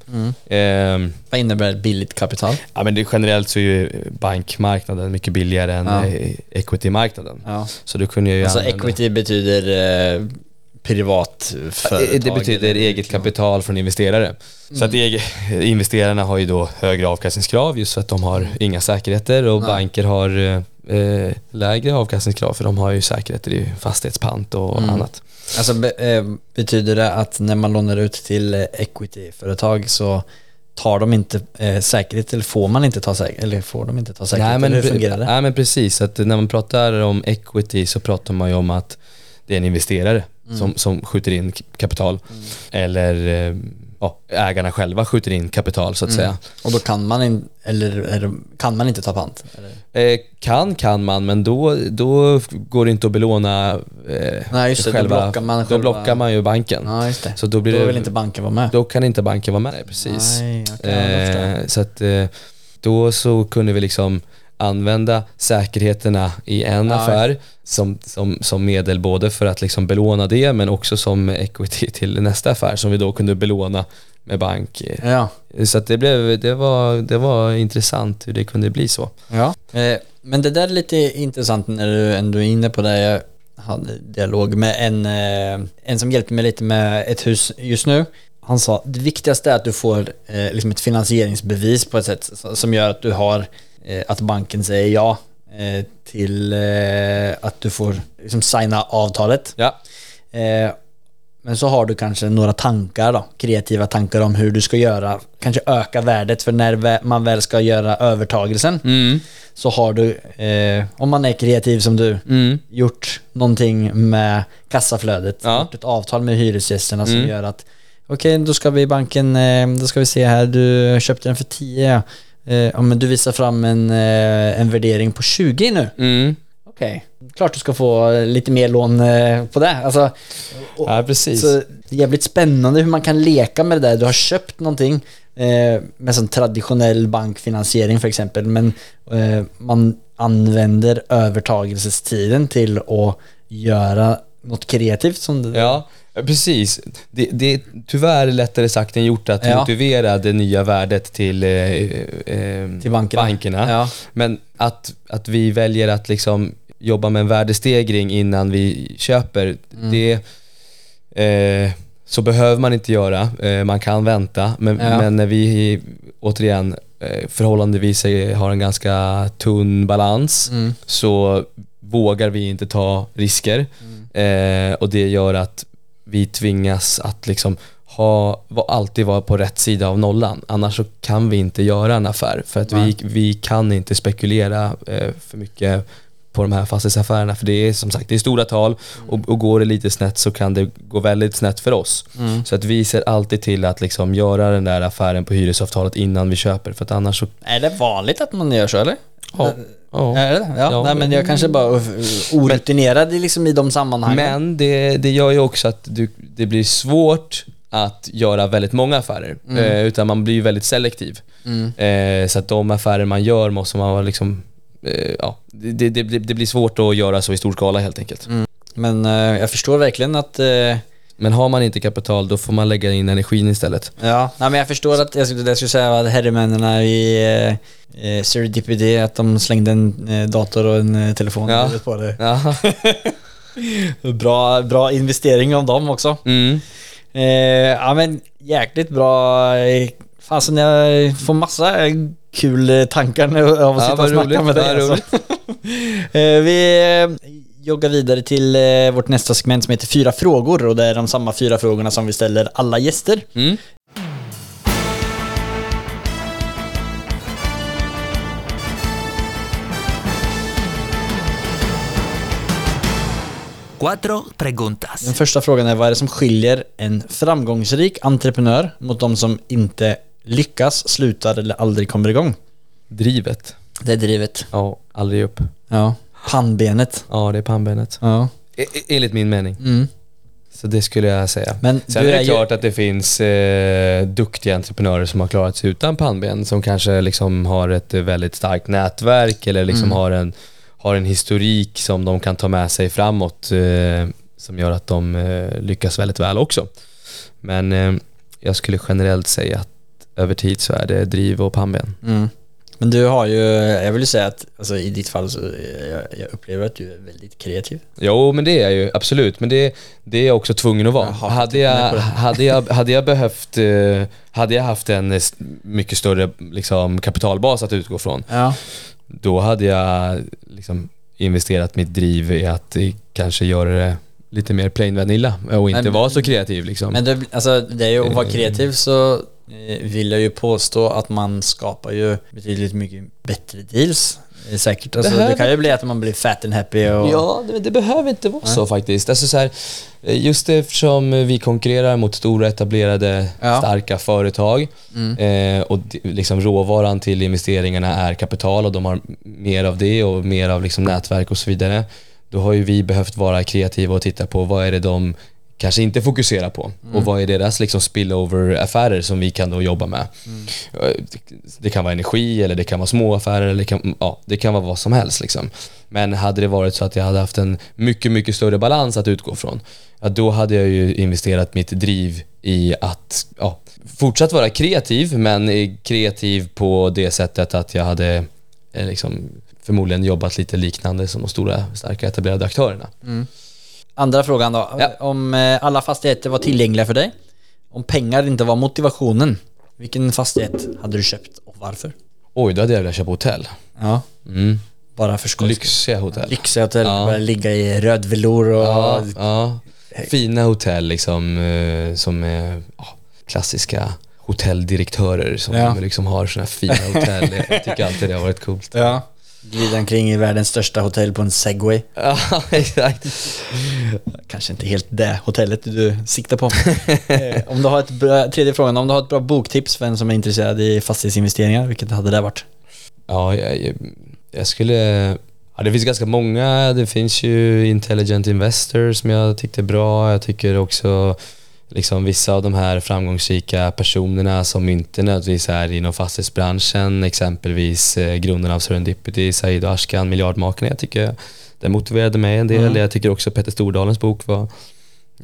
Eh, Vad innebär billigt kapital? Ja men det, generellt så är ju bankmarknaden mycket billigare än Ja. eh, equity-marknaden. Ja. Så då kunde jag Alltså använda- equity betyder eh, privat företag. Det betyder eller- eget kapital från investerare. Så att eg- investerarna har ju då högre avkastningskrav just för att de har inga säkerheter och banker har eh, eh, lägre avkastningskrav för de har ju säkerheter i fastighetspant och annat. Alltså eh, betyder det att när man lånar ut till eh, equity-företag så tar de inte eh, säkerhet eller får man inte ta säkerhet? Eller får de inte ta säkerhet? Nej men, eller hur fungerar det? nej men precis, att när man pratar om equity så pratar man ju om att det är en investerare Mm. som, som skjuter in kapital. Eller eh, ja, ägarna själva skjuter in kapital så att Mm. säga. Och då kan man, in, eller, eller kan man inte ta pant? Eh, kan kan man, men då, då går det inte att belåna eh, Nej, just det, då blockar man Då själva- blockar man ju banken. Ja, just det. Så då blir då det, vill inte banken vara med? då kan inte banken vara med, precis. Nej, förstår. eh, så att eh, då så kunde vi liksom använda säkerheterna i en Ja. affär som, som, som medel både för att liksom belåna det men också som equity till nästa affär som vi då kunde belåna med bank. Ja. Så det, blev, det, var, det var intressant hur det kunde bli så. Ja. Eh, men det där är lite intressant när du ändå är inne på det. Jag hade dialog med en, eh, en som hjälpte mig lite med ett hus just nu. Han sa det viktigaste är att du får eh, liksom ett finansieringsbevis på ett sätt som gör att du har att banken säger ja eh, till eh, att du får liksom signa avtalet. Ja. Eh, men så har du kanske några tankar då, kreativa tankar om hur du ska göra, kanske öka värdet för när man väl ska göra övertagelsen Mm. så har du, eh, om man är kreativ som du, Mm. gjort någonting med kassaflödet, Ja. gjort ett avtal med hyresgästerna som Mm. gör att okej, då ska vi i banken, eh, då ska vi se här, du köpte den för 10, ja. Eh, ja men du visar fram en, eh, en värdering på 20 nu. Mm. Okej, klart du ska få lite mer lån eh, på det. Alltså, och- Ja, precis. så det är jävligt spännande hur man kan leka med det där. Du har köpt någonting eh, med sån traditionell bankfinansiering för exempel, men eh, man använder övertagelsestiden till att göra något kreativt som det Ja, precis. Det, det är tyvärr lättare sagt än gjort att Ja. motivera det nya värdet till, eh, eh, Till bankerna. bankerna. Ja. Men att, att vi väljer att liksom jobba med en värdestegring innan vi köper, Mm. det eh, så behöver man inte göra. Eh, man kan vänta. Men, Ja. men när vi återigen eh, förhållandevis är- har en ganska tunn balans Mm. så vågar vi inte ta risker. Eh, och det gör att vi tvingas att liksom ha, alltid vara på rätt sida av nollan. Annars så kan vi inte göra en affär för att vi, Nej. vi kan inte spekulera eh, för mycket på de här fastighetsaffärerna för det är som sagt det är stora tal och, och går det lite snett så kan det gå väldigt snett för oss. Så att vi ser alltid till att liksom göra den där affären på hyresavtalet innan vi köper för att annars så... Är det vanligt att man gör så eller? Ja, ja. Är det? Ja, Ja. Nej, men jag kanske bara är orutinerad i liksom i de sammanhangen. Men det, det gör ju också att du, det blir svårt att göra väldigt många affärer. Eh, utan man blir ju väldigt selektiv. Eh, så att de affärer man gör måste man liksom, eh, ja, det, det, det, blir svårt att göra så i stor skala helt enkelt. Men eh, jag förstår verkligen att eh, Men har man inte kapital då får man lägga in energin istället. Ja, nej, men jag förstår att, jag skulle, jag skulle säga att herremännen i eh, eh, Serendipity, att de slängde en eh, dator och en eh, telefon Ja. på det. Ja. Bra, bra investering av dem också. Mm. Eh, ja men jäkligt bra. eh, Fasen jag får massa eh, kul eh, tankar nu av att Ja, sitta och snacka roligt, med dig. vad Alltså. Eh, Vi joggar vidare till eh, vårt nästa segment som heter Fyra frågor och det är de samma fyra frågorna som vi ställer alla gäster. Mm. Cuatro preguntas. Den första frågan är vad är det som skiljer en framgångsrik entreprenör mot de som inte lyckas, slutar eller aldrig kommer igång? Drivet. Det är drivet. Ja, aldrig upp. Ja. Pannbenet. Ja, det är pannbenet. Ja. E- e- Enligt min mening. Mm. Så det skulle jag säga. Men Sen är det är ju- klart att det finns eh, duktiga entreprenörer som har klarat sig utan pannben, som kanske liksom har ett väldigt starkt nätverk eller liksom Mm. har, en, har en historik som de kan ta med sig framåt eh, som gör att de eh, lyckas väldigt väl också. Men eh, jag skulle generellt säga att över tid så är det driv och pannben. Mm. Men du har ju, jag vill ju säga att alltså, i ditt fall så eh, jag, jag upplever att du är väldigt kreativ. Jo, men det är jag ju absolut. Men det, det är jag också tvungen att vara. Jag har hade, jag, hade, jag, hade jag behövt, eh, hade jag haft en mycket större liksom, kapitalbas att utgå från, Ja. då hade jag liksom, investerat mitt driv i att eh, kanske göra det lite mer plain vanilla och inte Men- vara så kreativ. Liksom. Men det, alltså, det är ju att vara kreativ så vill jag ju påstå att man skapar ju betydligt mycket bättre deals. Eh, Säkert. Alltså, det, kan ju bli att man blir fat and happy och... Ja, det, det behöver inte vara så faktiskt. Alltså så här, eh, just eftersom vi konkurrerar mot stora etablerade Ja. starka företag eh, och liksom råvaran till investeringarna är kapital och de har mer av det och mer av liksom nätverk och så vidare. Då har ju vi behövt vara kreativa och titta på vad är det de kanske inte fokuserar på och vad är deras liksom spillover-affärer som vi kan då jobba med. Eh, det- kan vara energi eller det kan vara små affärer eller det kan, ja, det kan vara vad som helst. Liksom. Men hade det varit så att jag hade haft en mycket, mycket större balans att utgå från, ja, då hade jag ju investerat mitt driv i att ja, fortsatt vara kreativ, men kreativ på det sättet att jag hade eh, liksom, förmodligen jobbat lite liknande som de stora, starka etablerade aktörerna. Andra frågan då. Ja. Om eh, alla fastigheter var tillgängliga för dig, om pengar inte var motivationen, vilken fastighet hade du köpt och varför? Oj, då hade jag velat köpa hotell. Ja, Mm. bara för skojs. Lyxiga hotell. Lyxiga hotell, Ja. bara ligga i röd velour och... Ja, ja. Fina hotell liksom, eh, som är klassiska hotelldirektörer som liksom har såna här fina hotell. Jag tycker alltid det har varit coolt. Ja. Glida omkring i världens största hotell på en segway. Ja, exakt. Kanske inte helt det hotellet du siktar på. Eh, om du har ett bra, tredje frågan, om du har ett bra boktips för en som är intresserad i fastighetsinvesteringar, vilket hade det varit? Ja, jag, jag, jag skulle... Ja, det finns ganska många. Det finns ju Intelligent Investor som jag tyckte är bra. Jag tycker också liksom vissa av de här framgångsrika personerna som inte nödvändigtvis är inom fastighetsbranschen, exempelvis eh, grundarna av Serendipity, Said och Ashkan, Miljardmakarna. Jag tycker det motiverade mig en del. Mm. Jag tycker också Petter Stordalens bok var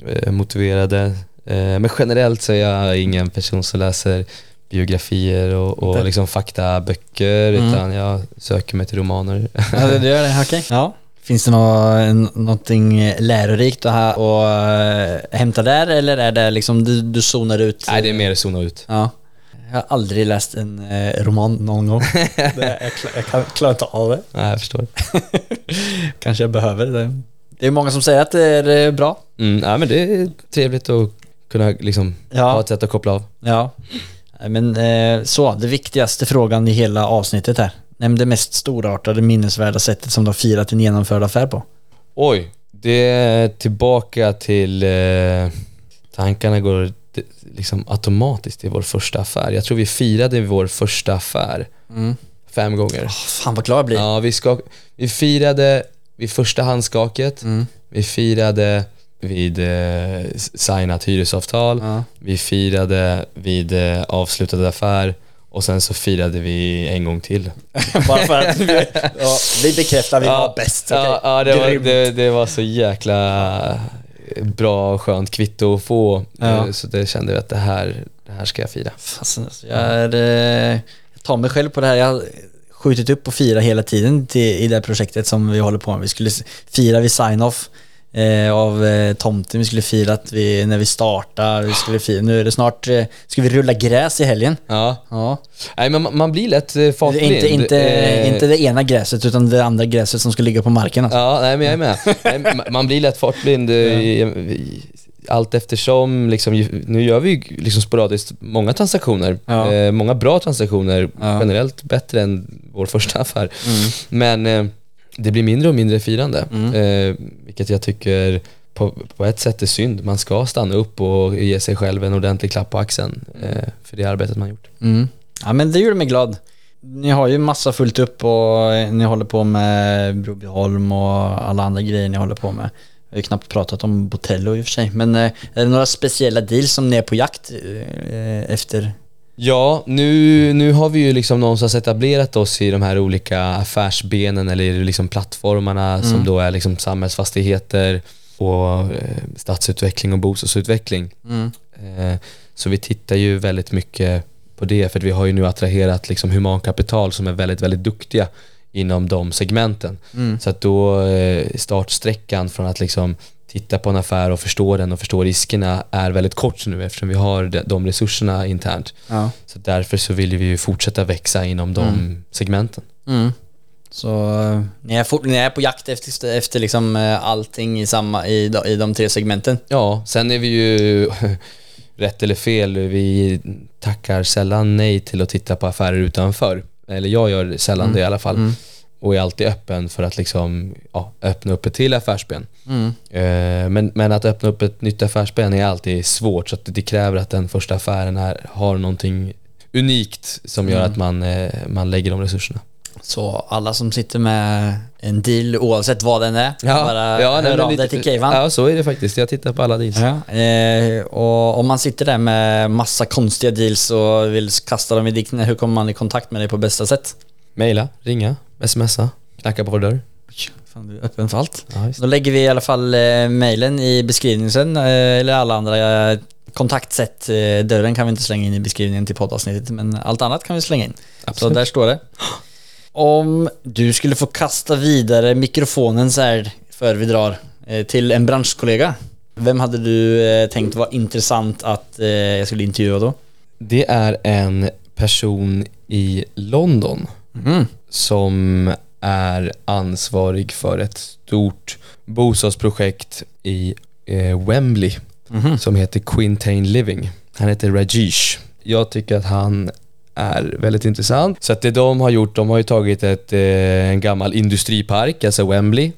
eh, motiverade. Eh, men generellt så är jag ingen person som läser biografier och, och liksom faktaböcker Mm. utan jag söker mig till romaner. Ja, det gör det, okej. Ja. Finns det nå, någonting lärorikt att, ha, att äh, hämta där eller är det liksom du, du zonar ut? Nej, det är mer zona ut. Ja. Jag har aldrig läst en eh, roman någon gång. det, jag, jag kan, klarar inte av det. Nej, jag förstår. Kanske jag behöver det. Det är många som säger att det är eh, bra. Mm, ja, men det är trevligt att kunna liksom Ja. ha ett sätt att koppla av. Ja. Men eh, så, det viktigaste frågan i hela avsnittet här. Nämn det mest storartade minnesvärda sättet som du har firat en genomförd affär på. Oj, det är tillbaka till eh, tankarna går liksom automatiskt till vår första affär. Jag tror vi firade vår första affär fem gånger. Fan vad glad jag blir. Ja, vi, ska, vi firade vid första handskaket, Mm. vi firade vid eh, signat hyresavtal, Ja. vi firade vid eh, avslutad affär och sen så firade vi en gång till. Bara för att vi, ja, vi bekräftar vi var bäst. okej? Ja, ja det, var, det, det var så jäkla bra och skönt kvitto att få. Ja. Eh, Så det kände jag att det här, det här ska jag fira. Fasen, alltså, jag, är, eh, jag tar mig själv på det här. Jag har skjutit upp och fira hela tiden till, i det här projektet som vi håller på med. Vi skulle fira vid sign-off eh, av eh, tomten. Vi skulle fira att vi, när vi startar. Vi skulle fira, nu är det snart, eh, ska vi rulla gräs i helgen? Ja. Ja. Nej, men man, man blir lätt eh, fartblind. Inte, inte, Eh, inte det ena gräset utan det andra gräset som ska ligga på marken. Alltså. Ja, nej men jag är med. Nej, man blir lätt fartblind eh, i- i- allt eftersom, liksom, nu gör vi ju liksom sporadiskt många transaktioner, Ja. eh, många bra transaktioner, Ja. generellt bättre än vår första affär. Mm. Men eh, det blir mindre och mindre firande. Mm. Eh, vilket jag tycker på, på ett sätt är synd. Man ska stanna upp och ge sig själv en ordentlig klapp på axeln eh, för det arbetet man gjort. Mm. Ja men det gjorde mig glad. Ni har ju massa fullt upp och ni håller på med Brobyholm och alla andra grejer ni håller på med. Vi har ju knappt pratat om Botello i och för sig. Men eh, är det några speciella deals som ni är på jakt eh, efter? Ja, nu, nu har vi ju liksom någonstans etablerat oss i de här olika affärsbenen eller liksom plattformarna som då är liksom samhällsfastigheter och eh, stadsutveckling och bostadsutveckling. Eh, så vi tittar ju väldigt mycket på det för vi har ju nu attraherat liksom humankapital som är väldigt, väldigt duktiga inom de segmenten. Så att då eh, startsträckan från att liksom titta på en affär och förstå den och förstå riskerna är väldigt kort nu eftersom vi har de, resurserna internt. Ja. Så därför så vill vi ju fortsätta växa inom de segmenten. Mm. Så eh, ni är, fort, ni är på jakt efter, efter liksom eh, allting i, samma, i, i de tre segmenten? Ja, sen är vi ju, rätt eller fel, vi tackar sällan nej till att titta på affärer utanför. Eller jag gör sällan det i alla fall. Och är alltid öppen för att liksom, ja, öppna upp ett till affärsben. Eh, Men, men att öppna upp ett nytt affärsben är alltid svårt så det kräver att den första affären är, har någonting unikt som gör att man, eh, man lägger de resurserna. Så alla som sitter med en deal, oavsett vad den är, bara nej, hör av dig till Keivan. Ja, så är det faktiskt. Jag tittar på alla deals. Ja, eh, och om man sitter där med massa konstiga deals och vill kasta dem i dikten, hur kommer man i kontakt med dig på bästa sätt? Maila, ringa, smsa, knacka på vår dörr. Fan, du är öppen för allt. Ja. Då lägger vi i alla fall eh, mejlen i beskrivningen sen, eh, eller alla andra eh, kontaktsätt. Eh, dörren kan vi inte slänga in i beskrivningen till poddavsnittet, men allt annat kan vi slänga in. Absolut. Så där står det. Om du skulle få kasta vidare mikrofonen så här för vi drar eh, till en branschkollega. Vem hade du eh, tänkt var intressant att eh, jag skulle intervjua då? Det är en person i London Mm. Som är ansvarig för ett stort bostadsprojekt i eh, Wembley som heter Quintain Living. Han heter Rajesh. Jag tycker att han är väldigt intressant. Så att det de har gjort, de har ju tagit ett, eh, en gammal industripark, alltså Wembley,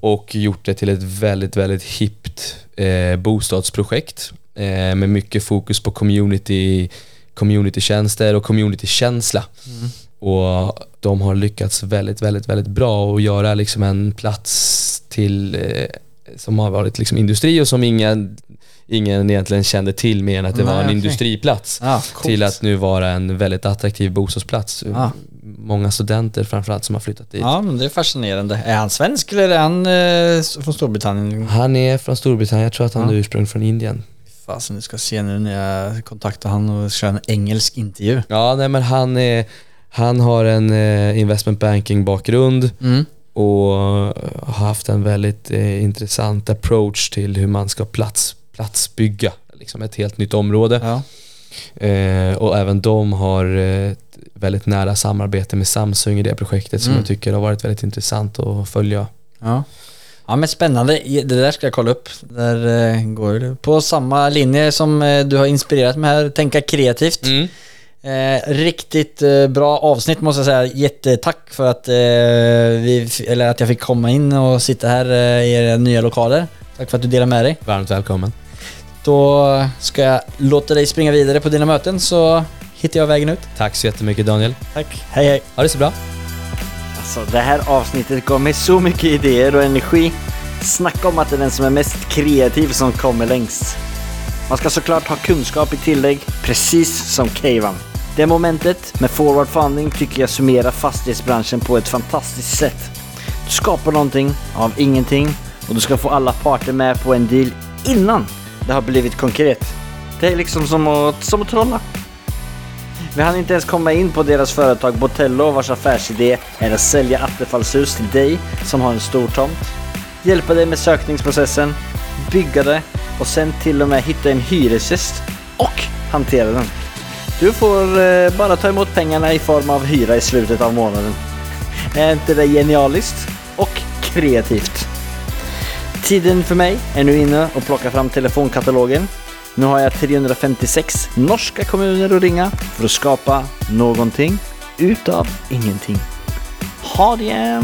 och gjort det till ett väldigt, väldigt hippt eh, bostadsprojekt eh, med mycket fokus på community, communitytjänster och communitykänsla. Och de har lyckats väldigt, väldigt, väldigt bra att göra liksom en plats till eh, som har varit liksom industri och som ingen, ingen egentligen kände till mer än att det Nej, var en okej. industriplats. Coolt. till att nu vara en väldigt attraktiv bostadsplats. Ja. Många studenter framförallt som har flyttat dit. Ja, men det är fascinerande. Är han svensk eller är han eh, från Storbritannien? Han är från Storbritannien, jag tror att han har ursprung från Indien. Fasen, du ska se nu när jag kontaktar han och kör en engelsk intervju. Ja, nej men han är, han har en eh, investment banking bakgrund Mm. och har haft en väldigt eh, intressant approach till hur man ska plats, platsbygga liksom ett helt nytt område. Ja. Eh, och även de har eh, ett väldigt nära samarbete med Samsung i det projektet som Mm. jag tycker har varit väldigt intressant att följa. Ja. Ja men spännande, det där ska jag kolla upp. Där eh, går det på samma linje som eh, du har inspirerat mig här, tänka kreativt. Mm. Eh, riktigt eh, bra avsnitt måste jag säga. Jättetack för att, eh, vi, eller att jag fick komma in och sitta här eh, i era nya lokaler. Tack för att du delade med dig. Varmt välkommen. Då ska jag låta dig springa vidare på dina möten så hittar jag vägen ut. Tack så jättemycket Daniel. Tack. Hej hej. Ha det så bra. Alltså det här avsnittet gav mig så mycket idéer och energi. Snacka om att det är den som är mest kreativ som kommer längst. Man ska såklart ha kunskap i tillägg, precis som Keivan. Det momentet med forward funding tycker jag summerar fastighetsbranschen på ett fantastiskt sätt. Du skapar någonting av ingenting och du ska få alla parter med på en deal innan det har blivit konkret. Det är liksom som att, som att trolla. Vi hann inte ens komma in på deras företag Botello vars affärsidé är att sälja attefallshus till dig som har en stor tomt. Hjälpa dig med sökningsprocessen, bygga det och sen till och med hitta en hyresgäst och hantera den. Du får eh, bara ta emot pengarna i form av hyra i slutet av månaden. Är inte det genialiskt? Och kreativt? Tiden för mig är nu inne att plocka fram telefonkatalogen. Nu har jag 356 norska kommuner att ringa för att skapa någonting utav ingenting. Ha det!